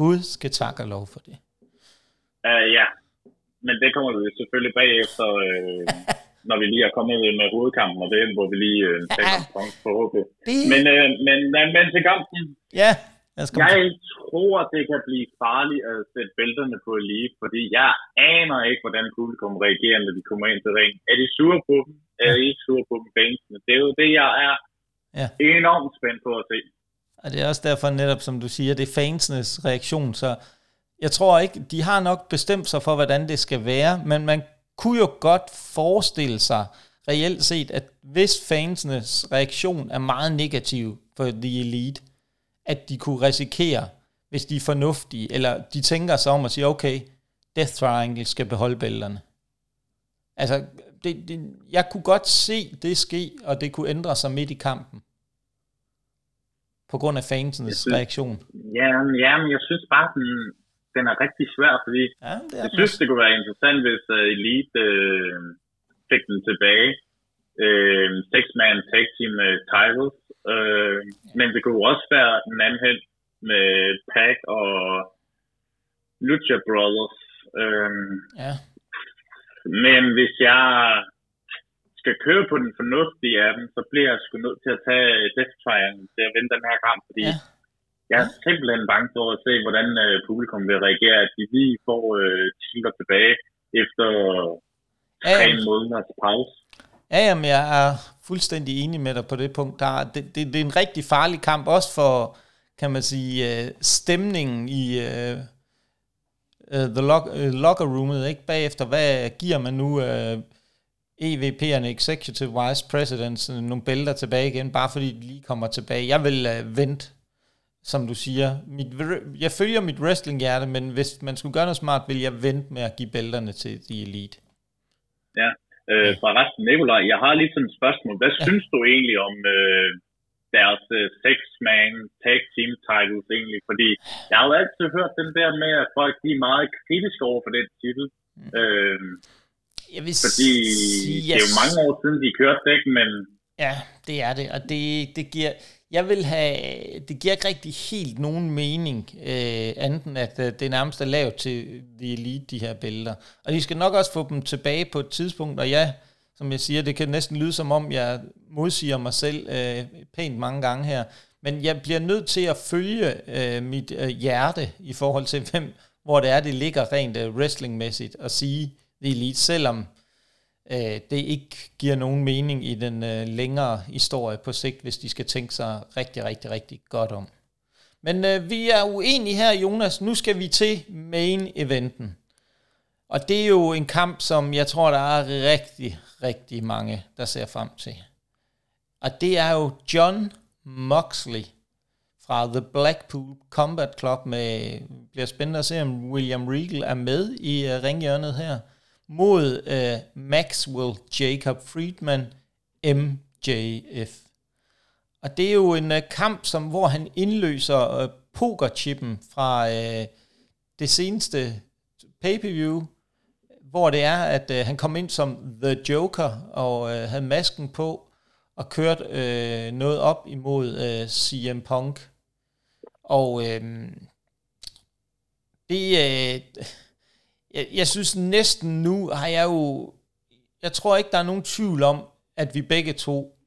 Gud skal takke og lov for det.
Uh, ja, men det kommer vi selvfølgelig bagefter, øh, når vi lige er kommet med hovedkampen, og det er, hvor vi lige øh, taler om Punk forhåbentlig.
Det,
Men, øh, men, men, men til kampen,
ja, lad komme
Jeg
til-
tror, det kan blive farligt at sætte bælterne på Elite, fordi jeg aner ikke, hvordan publikum reagerer, når de kommer ind til ringen. Er de sure på dem? Er de ikke sure på dem, fansene? Det er jo det, jeg er
Ja.
enormt spændt på at se.
Og det er også derfor netop, som du siger, det er fansenes reaktion, så jeg tror ikke, de har nok bestemt sig for, hvordan det skal være, men man kunne jo godt forestille sig reelt set, at hvis fansenes reaktion er meget negativ for The Elite, at de kunne risikere, hvis de er fornuftige, eller de tænker sig om at sige, okay, Death Triangle skal beholde bælterne. Altså, det, det, jeg kunne godt se det ske, og det kunne ændre sig midt i kampen. På grund af fansens reaktion.
Ja, ja, men jeg synes bare, den, den er rigtig svær, fordi ja, det er jeg synes, det kunne være interessant, hvis uh, Elite uh, fik den tilbage. Uh, Six-man tag team uh, titles. Uh, ja. Men det kunne også være en anden hen med Pac og Lucha Brothers. Uh, ja. Men hvis jeg skal køre på den fornuftige af dem, så bliver jeg sgu nødt til at tage Death Triangle til at vinde den her kamp, fordi ja. jeg er simpelthen bange for at se, hvordan uh, publikum vil reagere, at de lige får uh, tiler tilbage efter tre ja, måneders pause.
Ja, jamen, jeg er fuldstændig enig med dig på det punkt. Der, det, det, det er en rigtig farlig kamp, også for, kan man sige, uh, stemningen i uh, uh, the lock, uh, locker roomet, ikke? Bagefter, hvad giver man nu uh, EVP'erne, Executive Vice Presidents, nogle bælter tilbage igen, bare fordi de lige kommer tilbage. Jeg vil uh, vente, som du siger. Mit, jeg følger mit wrestling-hjerte, men hvis man skulle gøre noget smart, vil jeg vente med at give bælterne til de elite.
Ja, øh, resten Nikolaj, jeg har lige sådan et spørgsmål. Hvad ja. synes du egentlig om øh, deres uh, six-man tag team titles egentlig? Fordi jeg har jo altid hørt den der med, at folk de er meget kritiske over for den titel. Mm. Øh, jeg vil fordi sige, det er jo mange år siden, de kørte det, men...
Ja, det er det, og det, det giver... Jeg vil have... Det giver ikke rigtig helt nogen mening, øh, anden at øh, det nærmest er lavet til The Elite, de her bælter. Og de skal nok også få dem tilbage på et tidspunkt, og ja, som jeg siger, det kan næsten lyde som om, jeg modsiger mig selv øh, pænt mange gange her, men jeg bliver nødt til at følge øh, mit øh, hjerte i forhold til, hvem, hvor det er, det ligger rent øh, wrestlingmæssigt, og sige The Elite, selvom øh, det ikke giver nogen mening i den øh, længere historie på sigt, hvis de skal tænke sig rigtig, rigtig, rigtig godt om. Men øh, vi er uenige her, Jonas. Nu skal vi til main eventen. Og det er jo en kamp, som jeg tror, der er rigtig, rigtig mange, der ser frem til. Og det er jo John Moxley fra The Blackpool Combat Club med, bliver spændende at se, om William Regal er med i øh, ringhjørnet her, mod øh, Maxwell Jacob Friedman, MJF. Og det er jo en øh, kamp, som hvor han indløser øh, pokerchippen fra øh, det seneste pay-per-view, hvor det er, at øh, han kom ind som The Joker og øh, havde masken på og kørt øh, noget op imod øh, CM Punk. Og øh, det, øh, jeg, jeg synes næsten nu har jeg jo, jeg tror ikke, der er nogen tvivl om, at vi begge to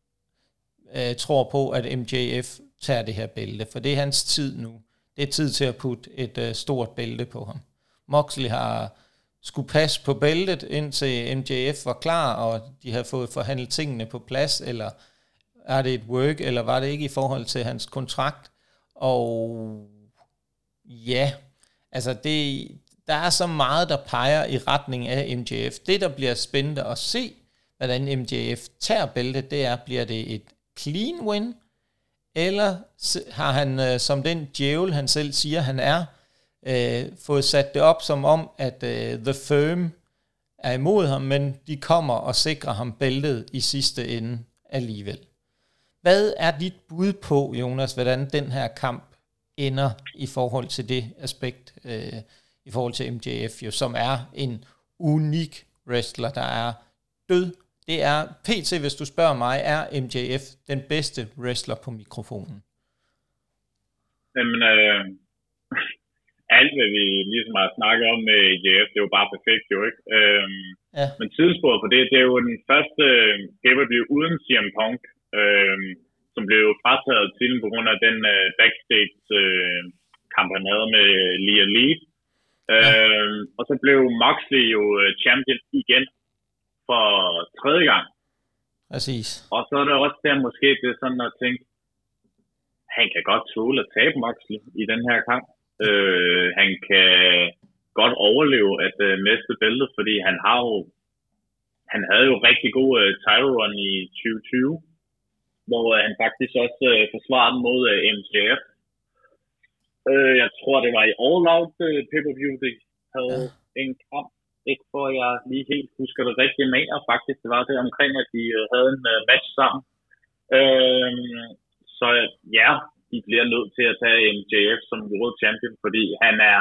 øh, tror på, at MJF tager det her bælte, for det er hans tid nu. Det er tid til at putte et øh, stort bælte på ham. Moxley har skulle passe på bæltet, indtil MJF var klar, og de havde fået forhandlet tingene på plads, eller er det et work, eller var det ikke i forhold til hans kontrakt? Og ja, altså det, der er så meget, der peger i retning af MJF. Det, der bliver spændende at se, hvordan MJF tager bæltet, det er, bliver det et clean win, eller har han, øh, som den djævel, han selv siger, han er, øh, fået sat det op som om, at øh, The Firm er imod ham, men de kommer og sikrer ham bæltet i sidste ende alligevel. Hvad er dit bud på, Jonas, hvordan den her kamp ender i forhold til det aspekt, øh, i forhold til MJF, jo, som er en unik wrestler, der er død. Det er, PT, hvis du spørger mig, er MJF den bedste wrestler på mikrofonen?
Jamen, øh, alt, hvad vi ligesom har snakket om med JF, det er jo bare perfekt jo, ikke? Øhm, ja. Men tidssporet for det, det er jo den første pay-per-view uden CM Punk, øhm, som blev frataget til på grund af den øh, backstage øh, kamp, han havde med Lia Lee. Øhm, og så blev Moxley jo øh, champion igen for tredje gang.
Præcis.
Og så er det også der måske, det sådan at tænke, han kan godt tåle at tabe Moxley i den her kamp. Øh, han kan godt overleve at øh, miste bæltet, fordi han har jo han havde jo rigtig god øh, title run i 2020, hvor øh, han faktisk også øh, forsvarede mod øh, MJF. Øh, jeg tror, det var i All Out øh, pay-per-view, det havde ja. en kamp. ikke for at jeg lige helt husker det rigtigt med, og faktisk det var det omkring, at de øh, havde en uh, match sammen. Øh, så ja, de bliver nødt til at tage MJF som World Champion, fordi han er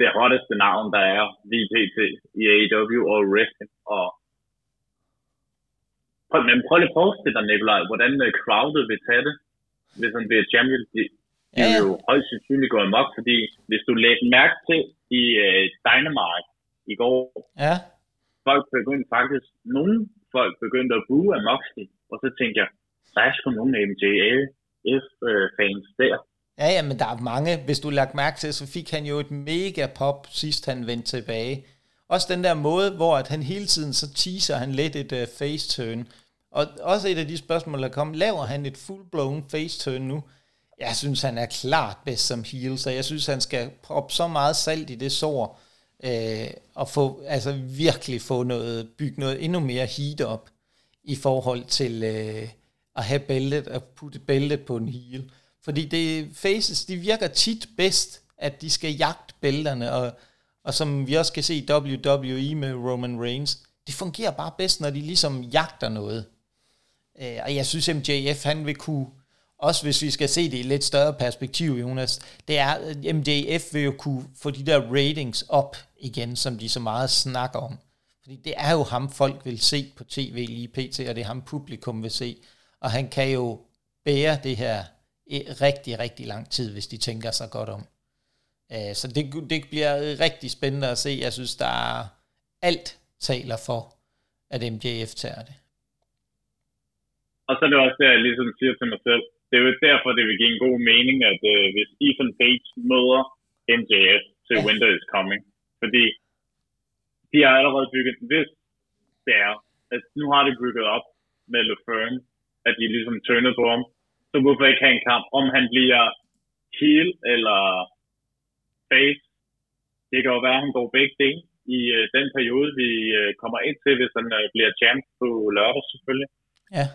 det hotteste navn, der er VPT i AEW og wrestling. Og men prøv lige at forestille dig, Nikolaj, hvordan crowdet vil tage det, hvis han bliver champion. De, de ja, ja. jo højst sandsynligt gå amok, fordi hvis du lægger mærke til i uh, Dynamite i går,
ja.
folk begyndte faktisk, nogle folk begyndte at bue af Moxley, og så tænkte jeg, der er sgu nogle MJF-fans der.
Ja, ja, men der er mange. Hvis du lagt mærke til, så fik han jo et mega pop, sidst han vendte tilbage. Også den der måde, hvor at han hele tiden så teaser han lidt et uh, face turn. Og også et af de spørgsmål, der kom, laver han et full-blown face turn nu? Jeg synes, han er klart bedst som heel, så jeg synes, han skal proppe så meget salt i det sår, øh, og få, altså virkelig få noget, bygge noget endnu mere heat op, i forhold til øh, at have bæltet, at putte bæltet på en heel. Fordi det faces, de virker tit bedst, at de skal jagte bælterne, og, og som vi også kan se i WWE med Roman Reigns, det fungerer bare bedst, når de ligesom jagter noget. Øh, og jeg synes, MJF, han vil kunne, også hvis vi skal se det i lidt større perspektiv, Jonas, det er, at MJF vil jo kunne få de der ratings op igen, som de så meget snakker om. Fordi det er jo ham, folk vil se på tv lige pt, og det er ham, publikum vil se. Og han kan jo bære det her i rigtig, rigtig lang tid, hvis de tænker sig godt om. Øh, så det, det bliver rigtig spændende at se. Jeg synes, der er alt taler for, at MJF tager det.
Og så er det også det, jeg ligesom siger til mig selv. Det er jo derfor, det vil give en god mening, at uh, hvis Ethan Page møder MJF til ja. Winter is Coming. Fordi de har allerede bygget, hvis det er, at nu har de bygget op med LeFern, at de ligesom tønnet på ham, så hvorfor ikke have en kamp, om han bliver heel eller face. Det kan jo være, at han går begge dele i uh, den periode, vi uh, kommer ind til, hvis han uh, bliver champ på lørdag selvfølgelig.
Ja.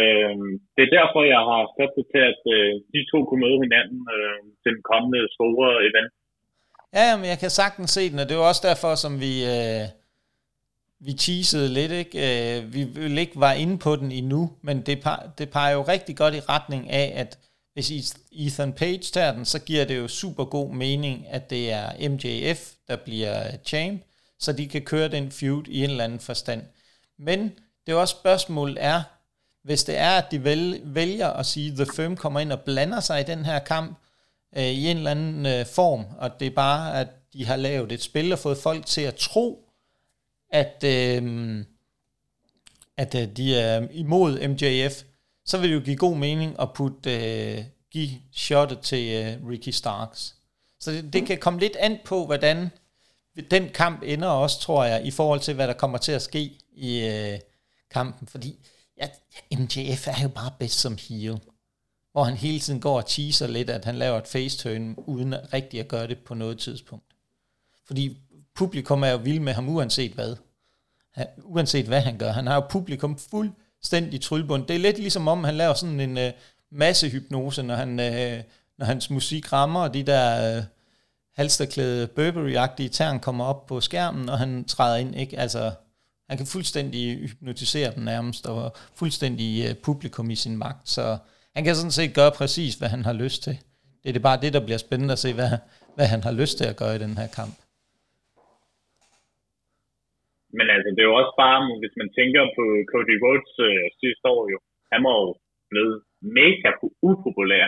Øh, det er derfor, jeg har sat det til, at øh, de to kunne møde hinanden øh, til den kommende store event.
Ja, men jeg kan sagtens se den, og det er også derfor, som vi, øh, vi teasede lidt. Ikke? Øh, vi vil ikke være inde på den endnu, men det, det peger jo rigtig godt i retning af, at hvis Ethan Page tager den, så giver det jo super god mening, at det er MJF, der bliver champ, så de kan køre den feud i en eller anden forstand. Men det er også spørgsmålet er, hvis det er, at de vælger at sige, at The Firm kommer ind og blander sig i den her kamp øh, i en eller anden øh, form, og det er bare, at de har lavet et spil og fået folk til at tro, at, øh, at øh, de er imod MJF, så vil det jo give god mening at putte, øh, give shotet til øh, Ricky Starks. Så det, det kan komme lidt an på, hvordan den kamp ender også, tror jeg, i forhold til, hvad der kommer til at ske i øh, kampen. Fordi ja, MJF er jo bare bedst som heel. Hvor han hele tiden går og teaser lidt, at han laver et faceturn, uden rigtig at gøre det på noget tidspunkt. Fordi publikum er jo vild med ham, uanset hvad. Han, uanset hvad han gør. Han har jo publikum fuldstændig tryllbund. Det er lidt ligesom om, han laver sådan en øh, uh, masse hypnose, når, han, uh, når hans musik rammer, og de der øh, uh, halsterklæde Burberry-agtige tern kommer op på skærmen, og han træder ind. Ikke? Altså, han kan fuldstændig hypnotisere den nærmest, og fuldstændig uh, publikum i sin magt. Så han kan sådan set gøre præcis, hvad han har lyst til. Det er det bare det, der bliver spændende at se, hvad, hvad han har lyst til at gøre i den her kamp.
Men altså, det er jo også bare, hvis man tænker på Cody Rhodes øh, sidste år jo, han var jo blevet mega upopulær,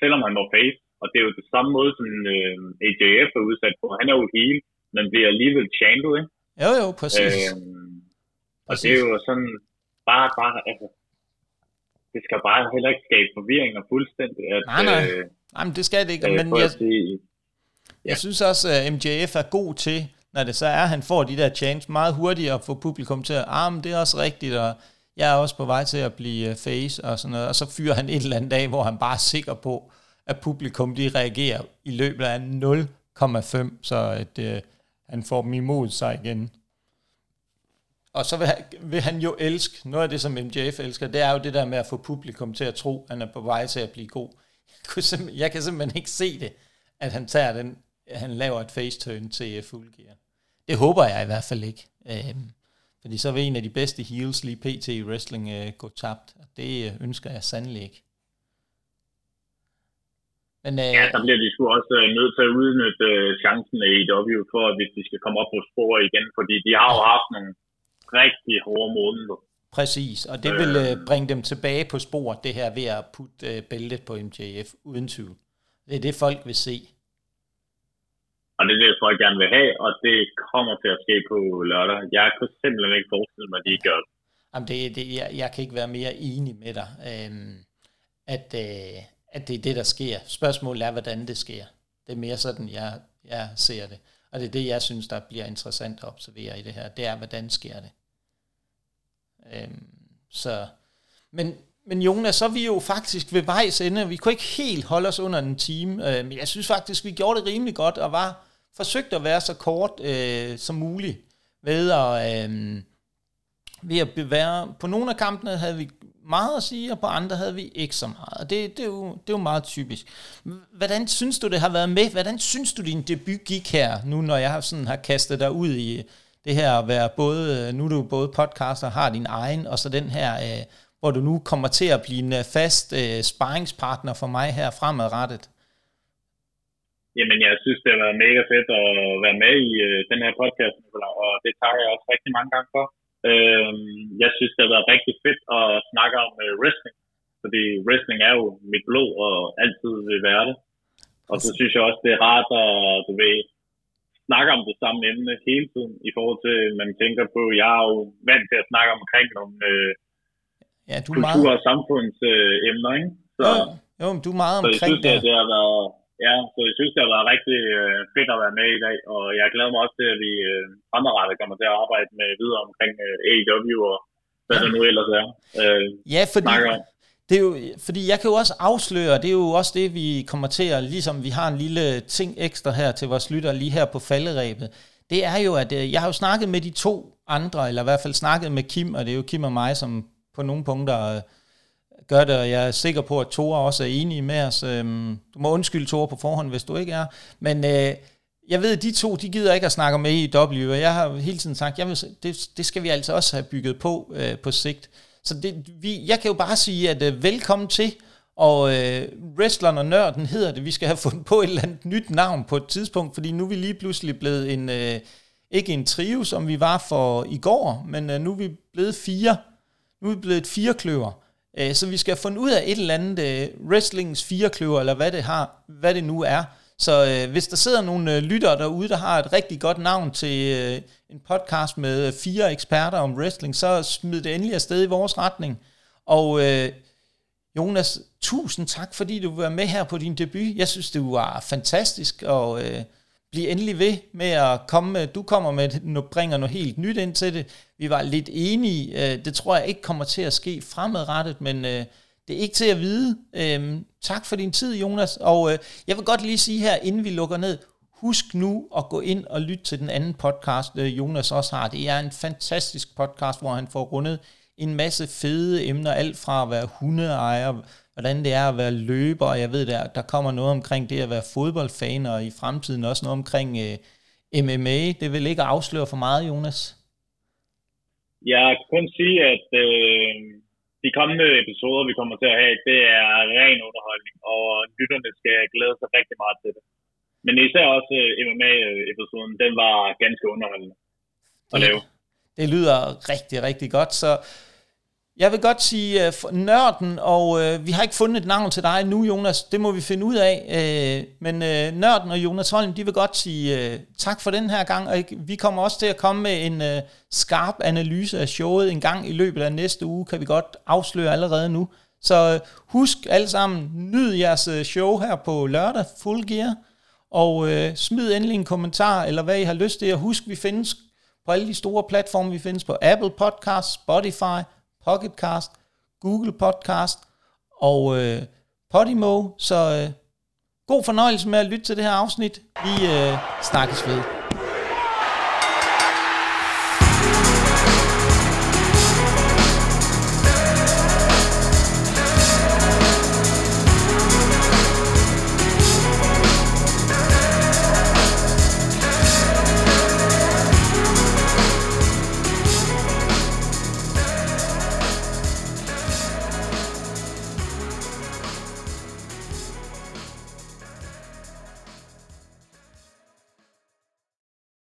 selvom han var face. Og det er jo det samme måde, som øh, AJF er udsat på. Han er jo heel, men bliver alligevel chantet, ikke?
Jo, jo, præcis. Øhm,
og det er jo sådan, bare, bare, altså, det skal bare heller ikke skabe forvirring og fuldstændig. At,
nej, nej. Øh, nej, men det skal det ikke. Øh, men jeg, sige, ja. jeg synes også, at MJF er god til, når det så er, at han får de der chance meget hurtigt at få publikum til at, ah, men det er også rigtigt, og jeg er også på vej til at blive øh, face og sådan noget, og så fyrer han et eller andet dag, hvor han bare er sikker på, at publikum de reagerer i løbet af 0,5, så at, øh, han får dem imod sig igen. Og så vil han, vil han jo elske, noget af det som MJF elsker, det er jo det der med at få publikum til at tro, at han er på vej til at blive god. Jeg, kunne jeg kan simpelthen ikke se det, at han tager den, han laver et face turn til full gear. det håber jeg i hvert fald ikke. Øhm, fordi så vil en af de bedste heels lige pt. i wrestling øh, gå tabt. Og det øh, ønsker jeg sandelig ikke.
Men, øh, ja, der bliver de sgu også øh, nødt til at udnytte øh, chancen i W for, hvis de skal komme op på spor igen, fordi de har jo haft nogle rigtig hårde måneder.
Præcis, og det vil øh, bringe dem tilbage på sporet, det her ved at putte øh, bæltet på MJF, uden tvivl. Det er det, folk vil se.
Og det er det, folk gerne vil have, og det kommer til at ske på lørdag. Jeg kan simpelthen ikke forestille mig, at de gør det.
Jamen, det, det jeg, jeg kan ikke være mere enig med dig, øhm, at, øh, at det er det, der sker. Spørgsmålet er, hvordan det sker. Det er mere sådan, jeg, jeg ser det. Og det er det, jeg synes, der bliver interessant at observere i det her. Det er, hvordan sker det. Øhm, så, men, men Jonas, så er vi jo faktisk ved vejs ende. Vi kunne ikke helt holde os under en time, øh, men jeg synes faktisk, vi gjorde det rimelig godt, og var forsøgt at være så kort øh, som muligt ved at, øh, ved at bevære. På nogle af kampene havde vi meget at sige, og på andre havde vi ikke så meget. Og det, det, er, jo, det er jo meget typisk. Hvordan synes du, det har været med? Hvordan synes du, din debut gik her, nu når jeg sådan har kastet dig ud i det her at være både, nu er du både podcaster, har din egen, og så den her, øh, hvor du nu kommer til at blive en øh, fast øh, sparringspartner for mig her fremadrettet?
Jamen, jeg synes, det har været mega fedt at være med i øh, den her podcast, og det takker jeg også rigtig mange gange for. Øh, jeg synes, det har været rigtig fedt at snakke om øh, wrestling, fordi wrestling er jo mit blod og altid vil være det. Og så synes jeg også, det er rart at, du ved, snakker om det samme emne hele tiden, i forhold til, at man tænker på, jeg er jo vant til at snakke omkring nogle øh, ja, du er kultur- meget... og samfundsemner, øh, ikke? Så,
jo, jo, men du er meget omkring
så jeg synes, det. det har været, ja, så jeg synes, det har været rigtig øh, fedt at være med i dag, og jeg glæder mig også til, at vi øh, fremadrettet kommer til at arbejde med videre omkring øh, AEW og hvad ja. det nu ellers er. Øh,
ja, fordi, det er jo, fordi jeg kan jo også afsløre, det er jo også det, vi kommer til at, ligesom vi har en lille ting ekstra her til vores lytter lige her på falderæbet, det er jo, at øh, jeg har jo snakket med de to andre, eller i hvert fald snakket med Kim, og det er jo Kim og mig, som på nogle punkter øh, gør det, og jeg er sikker på, at Tore også er enige med os. Øhm, du må undskylde Tore på forhånd, hvis du ikke er. Men øh, jeg ved, at de to, de gider ikke at snakke med i W, og jeg har hele tiden sagt, jeg vil, det, det skal vi altså også have bygget på øh, på sigt. Så det, vi, jeg kan jo bare sige, at uh, velkommen til, og uh, wrestleren og nørden hedder det. Vi skal have fundet på et eller andet nyt navn på et tidspunkt, fordi nu er vi lige pludselig blevet en, uh, ikke en trio, som vi var for i går, men uh, nu er vi blevet fire. Nu er vi blevet et firekløver. Uh, så vi skal have fundet ud af et eller andet uh, wrestlings firekløver, eller hvad det, har, hvad det nu er, så øh, hvis der sidder nogle øh, lyttere derude, der har et rigtig godt navn til øh, en podcast med øh, fire eksperter om wrestling, så smid det endelig afsted i vores retning. Og øh, Jonas, tusind tak, fordi du var med her på din debut. Jeg synes, det var fantastisk, og øh, bliv endelig ved med at komme med, du kommer med, nu bringer noget helt nyt ind til det. Vi var lidt enige, øh, det tror jeg ikke kommer til at ske fremadrettet, men øh, det er ikke til at vide. Øhm, tak for din tid, Jonas. Og øh, jeg vil godt lige sige her, inden vi lukker ned, husk nu at gå ind og lytte til den anden podcast, øh, Jonas også har. Det er en fantastisk podcast, hvor han får rundet en masse fede emner, alt fra at være hundeejer, hvordan det er at være løber, og jeg ved, der, der kommer noget omkring det at være fodboldfan, og i fremtiden også noget omkring øh, MMA. Det vil ikke afsløre for meget, Jonas?
Jeg kan kun sige, at øh, de kommende episoder, vi kommer til at have, det er ren underholdning, og lytterne skal glæde sig rigtig meget til det. Men især også øh, MMA-episoden, den var ganske underholdende at lave.
Det lyder rigtig, rigtig godt, så jeg vil godt sige uh, nørden, og uh, vi har ikke fundet et navn til dig nu, Jonas. Det må vi finde ud af. Uh, men uh, nørden og Jonas Holm, de vil godt sige uh, tak for den her gang. Og vi kommer også til at komme med en uh, skarp analyse af showet en gang i løbet af næste uge, kan vi godt afsløre allerede nu. Så uh, husk alle sammen, nyd jeres show her på lørdag, Full Gear. Og uh, smid endelig en kommentar, eller hvad I har lyst til. Og husk, vi findes på alle de store platforme. Vi findes på Apple Podcasts, Spotify, Pocketcast, Google Podcast og øh, Podimo. Så øh, god fornøjelse med at lytte til det her afsnit. Vi øh, snakkes ved.